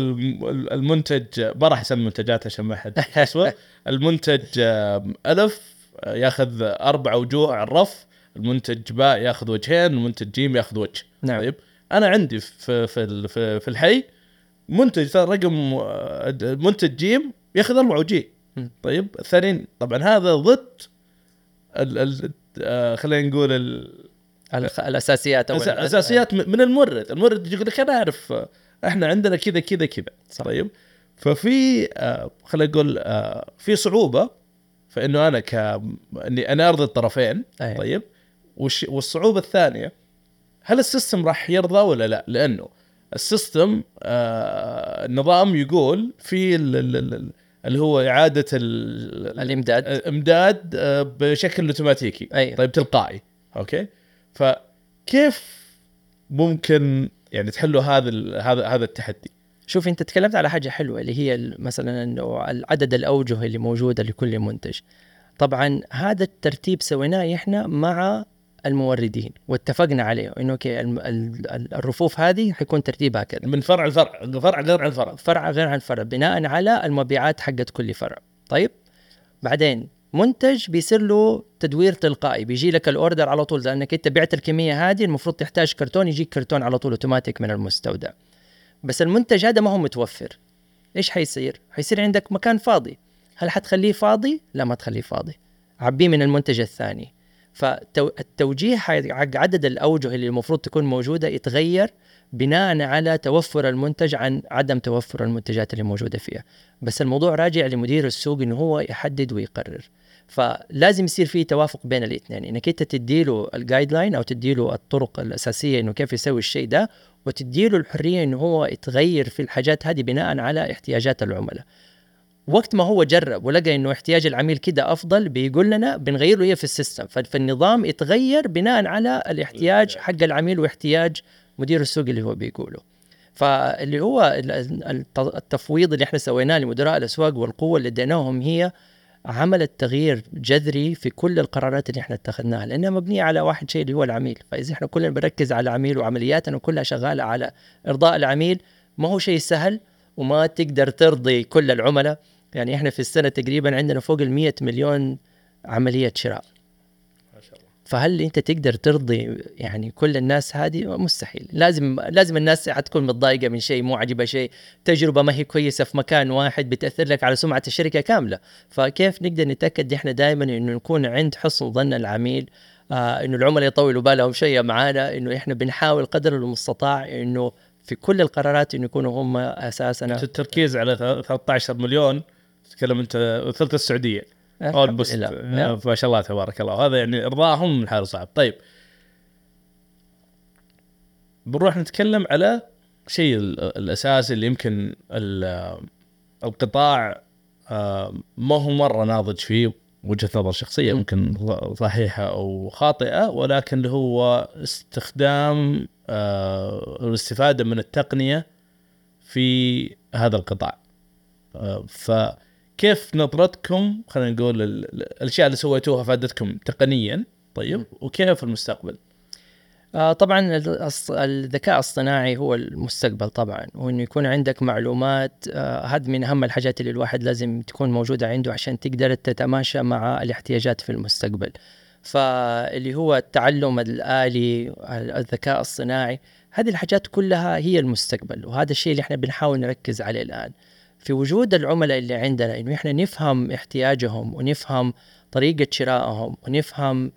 المنتج ما راح أسمي منتجات عشان ما حد يسوى المنتج آه ألف آه، ياخذ أربع وجوه على الرف. المنتج باء ياخذ وجهين المنتج جيم ياخذ وجه. نعم. طيب؟ أنا عندي في في في, في الحي منتج رقم آه، منتج جيم ياخذ أربع وجيه مم. طيب؟ الثانيين طبعا هذا ضد ال ال آه، خلينا نقول ال- الأساسيات أو أس- ال- أساسيات م- من المورد. المورد يقول لك أنا أعرف آه، إحنا عندنا كذا كذا كذا. طيب؟ ففي آه، خلينا نقول آه، في صعوبة فإنه أنا ك إني أنا أرضي الطرفين. أي. طيب؟ وش والصعوبة الثانية هل ال system راح يرضى ولا لا؟ لأنه السيستم آه النظام يقول في ال- ال- ال- اللي هو إعادة ال- الامداد الإمداد آه، بشكل أوتوماتيكي أي. طيب تلقائي okay فكيف ممكن يعني تحلوا هذا هذا هذا التحدي شوف أنت تكلمت على حاجة حلوة اللي هي مثلا إنه عدد الاوجه اللي موجودة لكل منتج طبعا هذا الترتيب سويناه إحنا مع الموردين واتفقنا عليه إنه okay الرفوف هذه حيكون ترتيبها كذا من فرع لفرع فرع غير عن فرع. فرع غير عن فرع بناء على المبيعات حقت كل فرع. طيب؟ بعدين منتج بيصير له تدوير تلقائي بيجي لك ال order على طول لأنك أنت بعت الكمية هذه المفروض تحتاج كرتون يجيك كرتون على طول أوتوماتيك من المستودع. بس المنتج هذا ما هو متوفر. إيش حيصير؟ حيصير عندك مكان فاضي. هل حتخليه فاضي؟ لا ما تخليه فاضي. عبيه من المنتج الثاني. فالتوجيه حق عدد الأوجه اللي المفروض تكون موجودة يتغير بناء على توفر المنتج عن عدم توفر المنتجات اللي موجودة فيها. بس الموضوع راجع لمدير السوق انه هو يحدد ويقرر. فلازم يصير في توافق بين الاثنين. إنك أنت تديله الجايد لاين أو تديله الطرق الأساسية إنه كيف يسوي الشيء ده وتديله الحرية انه هو يتغير في الحاجات هذه بناء على احتياجات العملاء. وقت ما هو جرب ولقى إنه احتياج العميل كده أفضل بيقول لنا بنغير له اياه في السيستم. فالنظام يتغير بناء على الاحتياج حق العميل واحتياج مدير السوق اللي هو بيقوله. فاللي هو ال- ال- الت- التفويض اللي إحنا سويناه لمدراء الأسواق والقوة اللي اديناهم هي عملت تغيير جذري في كل القرارات اللي إحنا اتخذناها لأنها مبنية على واحد شيء اللي هو العميل. فإذا إحنا كلنا بنركز على العميل وعملياتنا كلها شغالة على إرضاء العميل ما هو شيء سهل وما تقدر ترضي كل العملاء. يعني إحنا في السنة تقريبا عندنا فوق ال 100 مليون عملية شراء. ما شاء الله. فهل أنت تقدر ترضي يعني كل الناس هذه؟ مستحيل. لازم لازم الناس حتكون متضايقة من شيء مو عاجبها شيء. تجربة ما هي كويسة في مكان واحد بتأثر لك على سمعة الشركة كاملة. فكيف نقدر نتأكد إحنا دائما إنه نكون عند حسن ظن العميل؟ آه إنه العملاء يطولوا بالهم شيء معانا إنه إحنا بنحاول قدر المستطاع إنه في كل القرارات إنه يكونوا هم أساسنا. التركيز على 13 مليون تتكلم أنت ثلث السعودية. اولموست نعم. ما شاء الله تبارك الله. هذا يعني ارضاهم من حال صعب. طيب. بنروح نتكلم على شيء ال- الأساسي اللي يمكن ال- القطاع آه، ما هو مرة ناضج فيه وجهة نظر شخصية. ممكن صحيحة أو خاطئة ولكن اللي هو استخدام آه، الاستفادة من التقنية في هذا القطاع. آه، فكيف نظرتكم خلينا نقول ال- ال- الأشياء اللي سويتوها فادتكم تقنيا طيب وكيف المستقبل؟ آه طبعا الذكاء الاصطناعي هو المستقبل طبعا وإنه يكون عندك معلومات آه هذا من أهم الحاجات اللي الواحد لازم تكون موجودة عنده عشان تقدر تتماشى مع الاحتياجات في المستقبل. فاللي هو التعلم الآلي الذكاء الصناعي هذه الحاجات كلها هي المستقبل وهذا الشيء اللي إحنا بنحاول نركز عليه الآن. في وجود العملاء اللي عندنا إنه إحنا نفهم احتياجهم ونفهم طريقة شرائهم ونفهم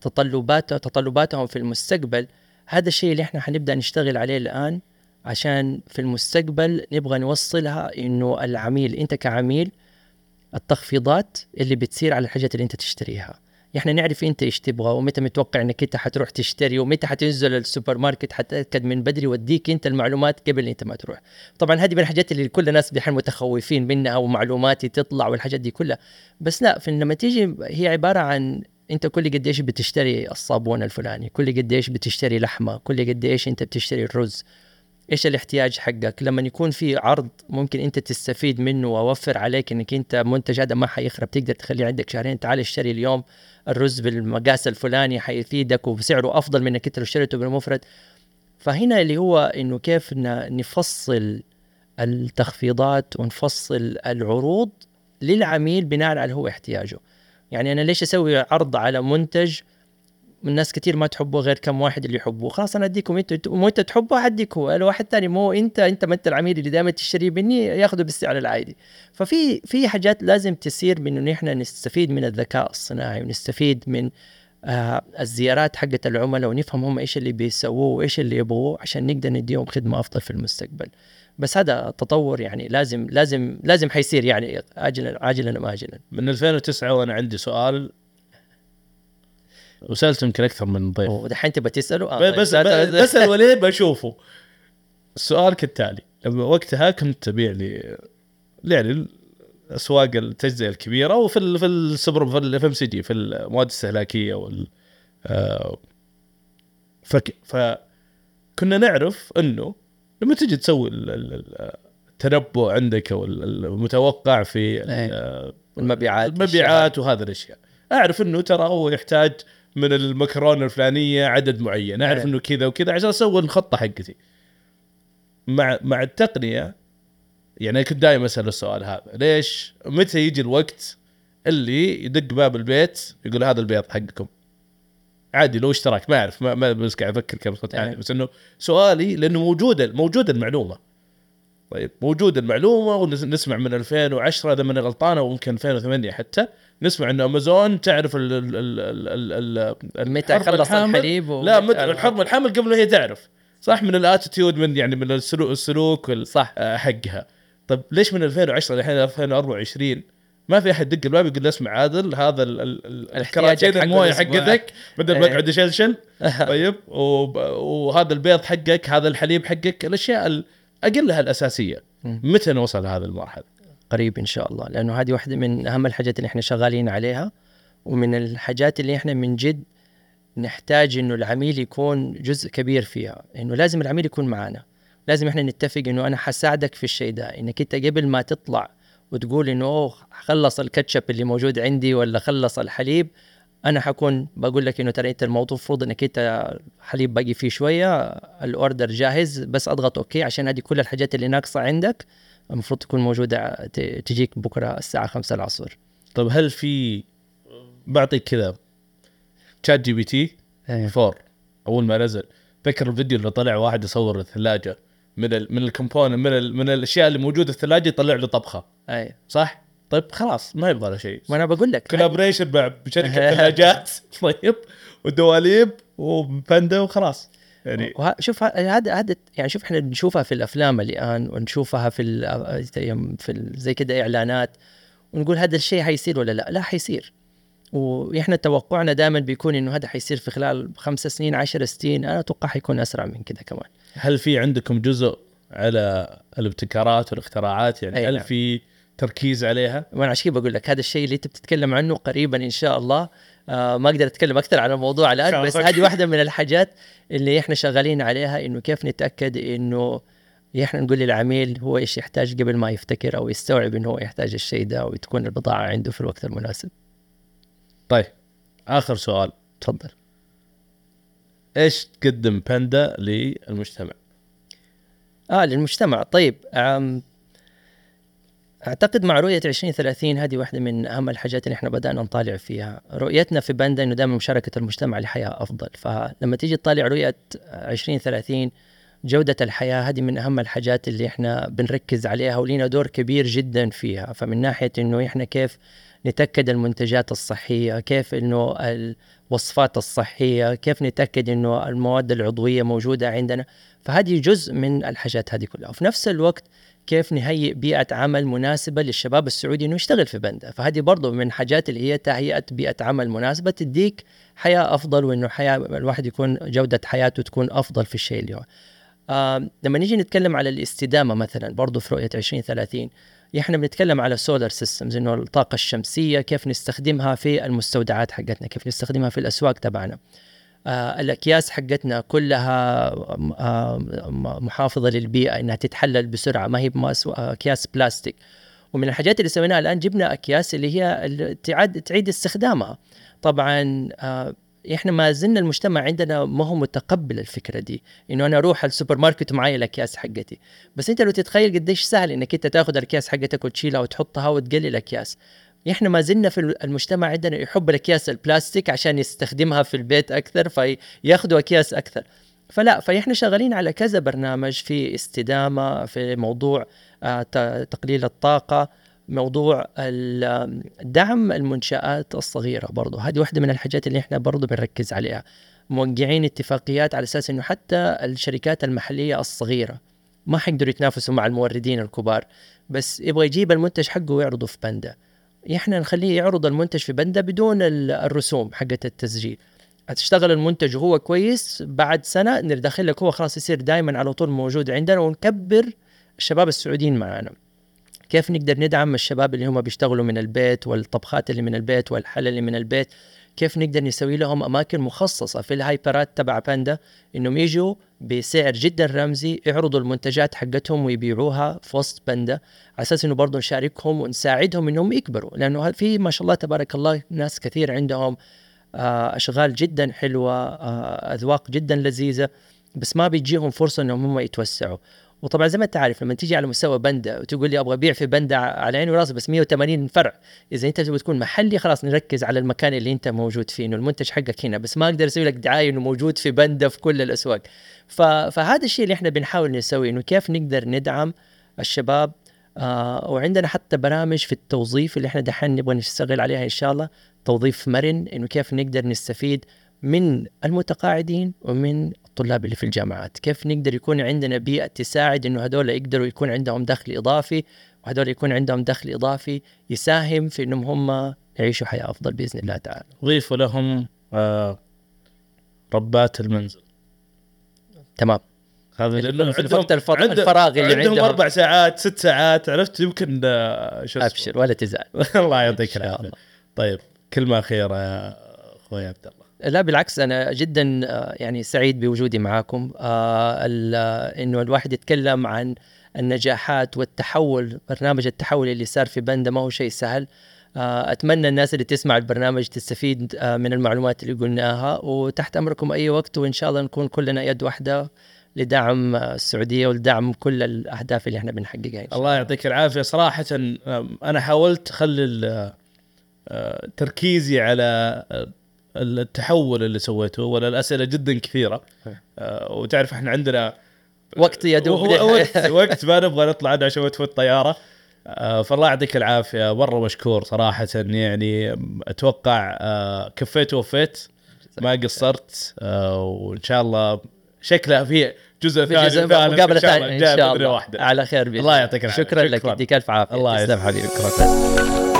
تطلبات تطلباتهم في المستقبل هذا الشيء اللي إحنا حنبدأ نشتغل عليه الآن عشان في المستقبل نبغى نوصلها إنه العميل أنت كعميل التخفيضات اللي بتصير على الحاجات اللي أنت تشتريها. إحنا نعرف أنت إيش تبغى ومتى متوقع إنك أنت حتروح تشتري ومتى حتنزل السوبر ماركت حتأكد من بدري واديك أنت المعلومات قبل أنت ما تروح. طبعا هذه من الحاجات اللي كل الناس دحين متخوفين منها ومعلوماتي تطلع والحاجات دي كلها. بس لا لما تيجي هي عبارة عن أنت كل قد إيش بتشتري الصابون الفلاني كل قد إيش بتشتري لحمة كل قد إيش أنت بتشتري الرز. إيش الاحتياج حقك؟ لما يكون في عرض ممكن أنت تستفيد منه وأوفر عليك إنك أنت منتج هذا ما حيخرب. تقدر تخليه عندك شهرين تعال اشتري اليوم الرز بالمقاس الفلاني حيفيدك وبسعره أفضل من إنك أنت لو اشتريته بالمفرد. فهنا اللي هو إنه كيف نفصل التخفيضات ونفصل العروض للعميل بناء على هو احتياجه. يعني أنا ليش أسوي عرض على منتج الناس كتير ما تحبه غير كم واحد اللي يحبوه. خلاص أنا أديكم انت وانت تحبه حديك هو الواحد تاني مو إنت إنت ما أنت العميل اللي دائما تشتري مني ياخذه بالسعر العادي ففي في حاجات لازم تصير من إنه إحنا نستفيد من الذكاء الصناعي ونستفيد من آه الزيارات حقت العملاء ونفهم هم إيش اللي بيسووه وإيش اللي يبغوه عشان نقدر نديهم خدمة أفضل في المستقبل. بس هذا تطور يعني لازم لازم لازم حيصير يعني عاجلا عاجلا أم اجلا. من 2009 وأنا عندي سؤال وسالته يمكن أكثر من ضيف. ودحين تبغى تسأله؟ آه طيب. بس لا- ب- بسأل وليه بشوفه. السؤال كالتالي لما وقتها كنت تبيع لي يعني اسواق التجزئة الكبيرة وفي ال في السوبر في ال FMCG في المواد الاستهلاكيه وال آه، فك فكنا نعرف إنه لما تجي تسوي ال- ال- ال- التنبؤ عندك أو ال- المتوقع في إيه. آه، المبيعات المبيعات وهذه الأشياء. أعرف إنه ترى هو يحتاج من المكرونة الفلانية عدد معين. أعرف إيه. إنه كذا وكذا عشان أسوي الخطة حقتي. مع مع التقنية يعني كنت دائما أسأل السؤال هذا. ليش؟ متى يجي الوقت اللي يدق باب البيت يقول هذا البيض حقكم؟ عادي لو اشتراك ما أعرف ما, ما بس قاعد أفكر كيف بصوت عالي إيه. بس إنه سؤالي لأنه موجودة موجودة المعلومة. طيب موجودة المعلومة ونسمع من 2010 إذا ماني غلطان أو يمكن 2008 حتى. نسمع انه أمازون تعرف ال ال ال ال متى خلص. الحليب و... لا مت- الحرب الحمل قبل ما هي تعرف صح من الاتيتيود من يعني من السلوك السلوك وال- صح آه، حقها طيب ليش من 2010 الحين 2024 ما في أحد يدق الباب يقول له اسمع عادل هذا الكراتين الموية. حقتك بدل ما. اقعد اشلشل طيب وب- وهذا البيض حقك هذا الحليب حقك الأشياء ال- أقلها الأساسية. متى نوصل لهذه المرحلة؟ قريب إن شاء الله لأنه هذه واحدة من أهم الحاجات اللي إحنا شغالين عليها ومن الحاجات اللي إحنا من جد نحتاج إنه العميل يكون جزء كبير فيها إنه لازم العميل يكون معنا لازم إحنا نتفق إنه أنا حساعدك في الشيء ده إنك أنت قبل ما تطلع وتقول إنه أوه خلص الكاتشب اللي موجود عندي ولا خلص الحليب أنا حكون بقول لك إنه ترى أنت الموضوع المفروض إنك أنت حليب باقي فيه شوية ال order جاهز بس أضغط okay عشان هذه كل الحاجات اللي ناقصة عندك. المفروض تكون موجودة تجيك بكرة الساعة 5 العصر. طيب هل في بعطيك كذا ChatGPT 4 أول ما نزل ذكر الفيديو اللي طلع واحد يصور الثلاجة. من ال من ال component من ال من الأشياء اللي موجودة في الثلاجة يطلع له طبخة. اي صح؟ طيب خلاص ما يبغى له شيء. ما أنا بقول لك collaboration مع بشركه ثلاجات. طيب والدواليب وبنده وخلاص. يعني وه- شوف هذا هذا يعني شوف إحنا بنشوفها في الأفلام الآن ونشوفها في ال في ال زي كده إعلانات ونقول هذا الشيء حيصير ولا لا؟ لا حيصير وإحنا توقعنا دائما بيكون إنه هذا حيصير في خلال خمس سنين عشر سنين أنا أتوقع حيكون أسرع من كده كمان هل في عندكم جزء على الابتكارات والاختراعات يعني أي هل نعم. في تركيز عليها؟ وأنا عشان بقول لك هذا الشيء اللي أنت بتتكلم عنه قريبا إن شاء الله آه ما أقدر أتكلم أكثر عن الموضوع الآن بس. هذه واحدة من الحاجات اللي إحنا شغالين عليها إنه كيف نتأكد إنه إحنا نقول للعميل هو إيش يحتاج قبل ما يفتكر أو يستوعب إنه هو يحتاج الشيء ده وتكون البضاعة عنده في الوقت المناسب طيب آخر سؤال تفضل إيش تقدم باندا للمجتمع؟ آه للمجتمع طيب أعتقد مع رؤية 2030 هذه واحدة من أهم الحاجات اللي إحنا بدأنا نطالع فيها. رؤيتنا في باندا إنه دائما مشاركة المجتمع لحياة أفضل. فلما تيجي تطالع رؤية 2030 جودة الحياة هذه من أهم الحاجات اللي إحنا بنركز عليها ولينا دور كبير جدا فيها. فمن ناحية إنه إحنا كيف نتأكد المنتجات الصحية كيف إنه الوصفات الصحية كيف نتأكد إنه المواد العضوية موجودة عندنا. فهذه جزء من الحاجات هذه كلها. وفي نفس الوقت كيف نهيئ بيئة عمل مناسبة للشباب السعودي إنه يشتغل في بندا. فهذه برضو من حاجات اللي هي تهيئة بيئة عمل مناسبة تديك حياة أفضل وإنه حياة الواحد يكون جودة حياته تكون أفضل في الشيء اللي هو. آه لما نيجي نتكلم على الاستدامة مثلا برضو في رؤية 2030 إحنا بنتكلم على solar systems إنه الطاقة الشمسية كيف نستخدمها في المستودعات حقتنا كيف نستخدمها في الأسواق تبعنا. آه الأكياس حقتنا كلها آه محافظة للبيئة إنها تتحلل بسرعة ما هي آه، أكياس بلاستيك. ومن الحاجات اللي سويناها الآن جبنا أكياس اللي هي تعاد تعيد استخدامها. طبعا آه، إحنا ما زلنا المجتمع عندنا ما هو متقبل الفكرة دي إنه أنا أروح السوبر ماركت ومعي الأكياس حقتي. بس أنت لو تتخيل قديش سهل إنك أنت تاخذ الأكياس حقتك وتشيلها وتحطها وتقلل اكياس إحنا ما زلنا في المجتمع عندنا يحب الأكياس البلاستيك عشان يستخدمها في البيت أكثر فياخذوا أكياس أكثر. فلا فاحنا شغالين على كذا برنامج في استدامة في موضوع آه، تقليل الطاقة موضوع دعم المنشآت الصغيرة برضو. هذه واحدة من الحاجات اللي إحنا برضو بنركز عليها. موقعين اتفاقيات على أساس أنه حتى الشركات المحلية الصغيرة ما حيقدروا يتنافسوا مع الموردين الكبار بس يبغى يجيب المنتج حقه ويعرضه في بندا إحنا نخليه يعرض المنتج في بندا بدون ال- الرسوم حقت التسجيل. هتشتغل المنتج وهو كويس بعد سنة ندخل لك هو خلاص يصير دائما على طول موجود عندنا ونكبر الشباب السعوديين معنا كيف نقدر ندعم الشباب اللي هم بيشتغلوا من البيت والطبخات اللي من البيت والحل اللي من البيت؟ كيف نقدر نسوي لهم أماكن مخصصة في الهايبرات تبع باندا إنهم يجوا بسعر جدا رمزي يعرضوا المنتجات حقتهم ويبيعوها في وسط باندا على أساس إنه برضه نشاركهم ونساعدهم إنهم يكبروا لأنه في ما شاء الله تبارك الله ناس كثير عندهم آه، أشغال جدا حلوة آه، أذواق جدا لذيذة بس ما بيجيهم فرصة إنهم هم يتوسعوا. وطبعا زي ما أنت عارف لما تيجي على مستوى بندا وتقول لي أبغى أبيع في بندا على عيني وراسي بس 180 فرع إذا أنت تبغى تكون محلي خلاص نركز على المكان اللي أنت موجود فيه إنه المنتج حقك هنا بس ما أقدر أسوي لك دعاية إنه موجود في بندا في كل الأسواق. فهذا الشيء اللي إحنا بنحاول نسويه إنه كيف نقدر ندعم الشباب آه وعندنا حتى برامج في التوظيف اللي إحنا دحين نبغى نشتغل عليها إن شاء الله توظيف مرن إنه كيف نقدر نستفيد من المتقاعدين ومن الطلاب اللي في الجامعات. كيف نقدر يكون عندنا بيئة تساعد إنه هذول يقدروا يكون عندهم دخل إضافي وهذول يكون عندهم دخل إضافي يساهم في إنهم هم يعيشوا حياة أفضل بإذن الله تعالى. ضيفوا لهم آه ربات المنزل. تمام. هذا لأنه في عندهم الوقت الفر- عند- الفراغ اللي عندهم عندهم. أربع ساعات ست ساعات عرفت؟ يمكن آه، شو. أبشر ولا تزعل الله يعطيك العافية. طيب كلمه اخيره يا أخوي عبد الله. لا بالعكس أنا جدا آه، يعني سعيد بوجودي معاكم. آه، آه، إنه الواحد يتكلم عن النجاحات والتحول برنامج التحول اللي صار في بندا ما هو شيء سهل. أتمنى الناس اللي تسمع البرنامج تستفيد من المعلومات اللي قلناها. وتحت أمركم أي وقت وإن شاء الله نكون كلنا يد واحدة لدعم السعودية ولدعم كل الأهداف اللي إحنا بنحققها الله يعطيك العافية. صراحة أنا حاولت اخلي تركيزي على التحول اللي سويته ولا الأسئلة جدا كثيرة. آه، وتعرف إحنا عندنا وقت يا دوب. وقت وقت ما نبغى نطلع عنه عشان تفوت طيارة. آه، فالله يعطيك العافية. مرة مشكور صراحة يعني أتوقع آه، كفيت ووفيت ما قصرت آه، وإن شاء الله شكلها في جزء ثاني جزء مقابلة شاء ثانية. إن شاء الله. واحدة. على خير بإذن الله يعطيك العافية. شكرا لك. شكراً. يديك ألف عافية. الله يسلمك. حبيبي. شكرا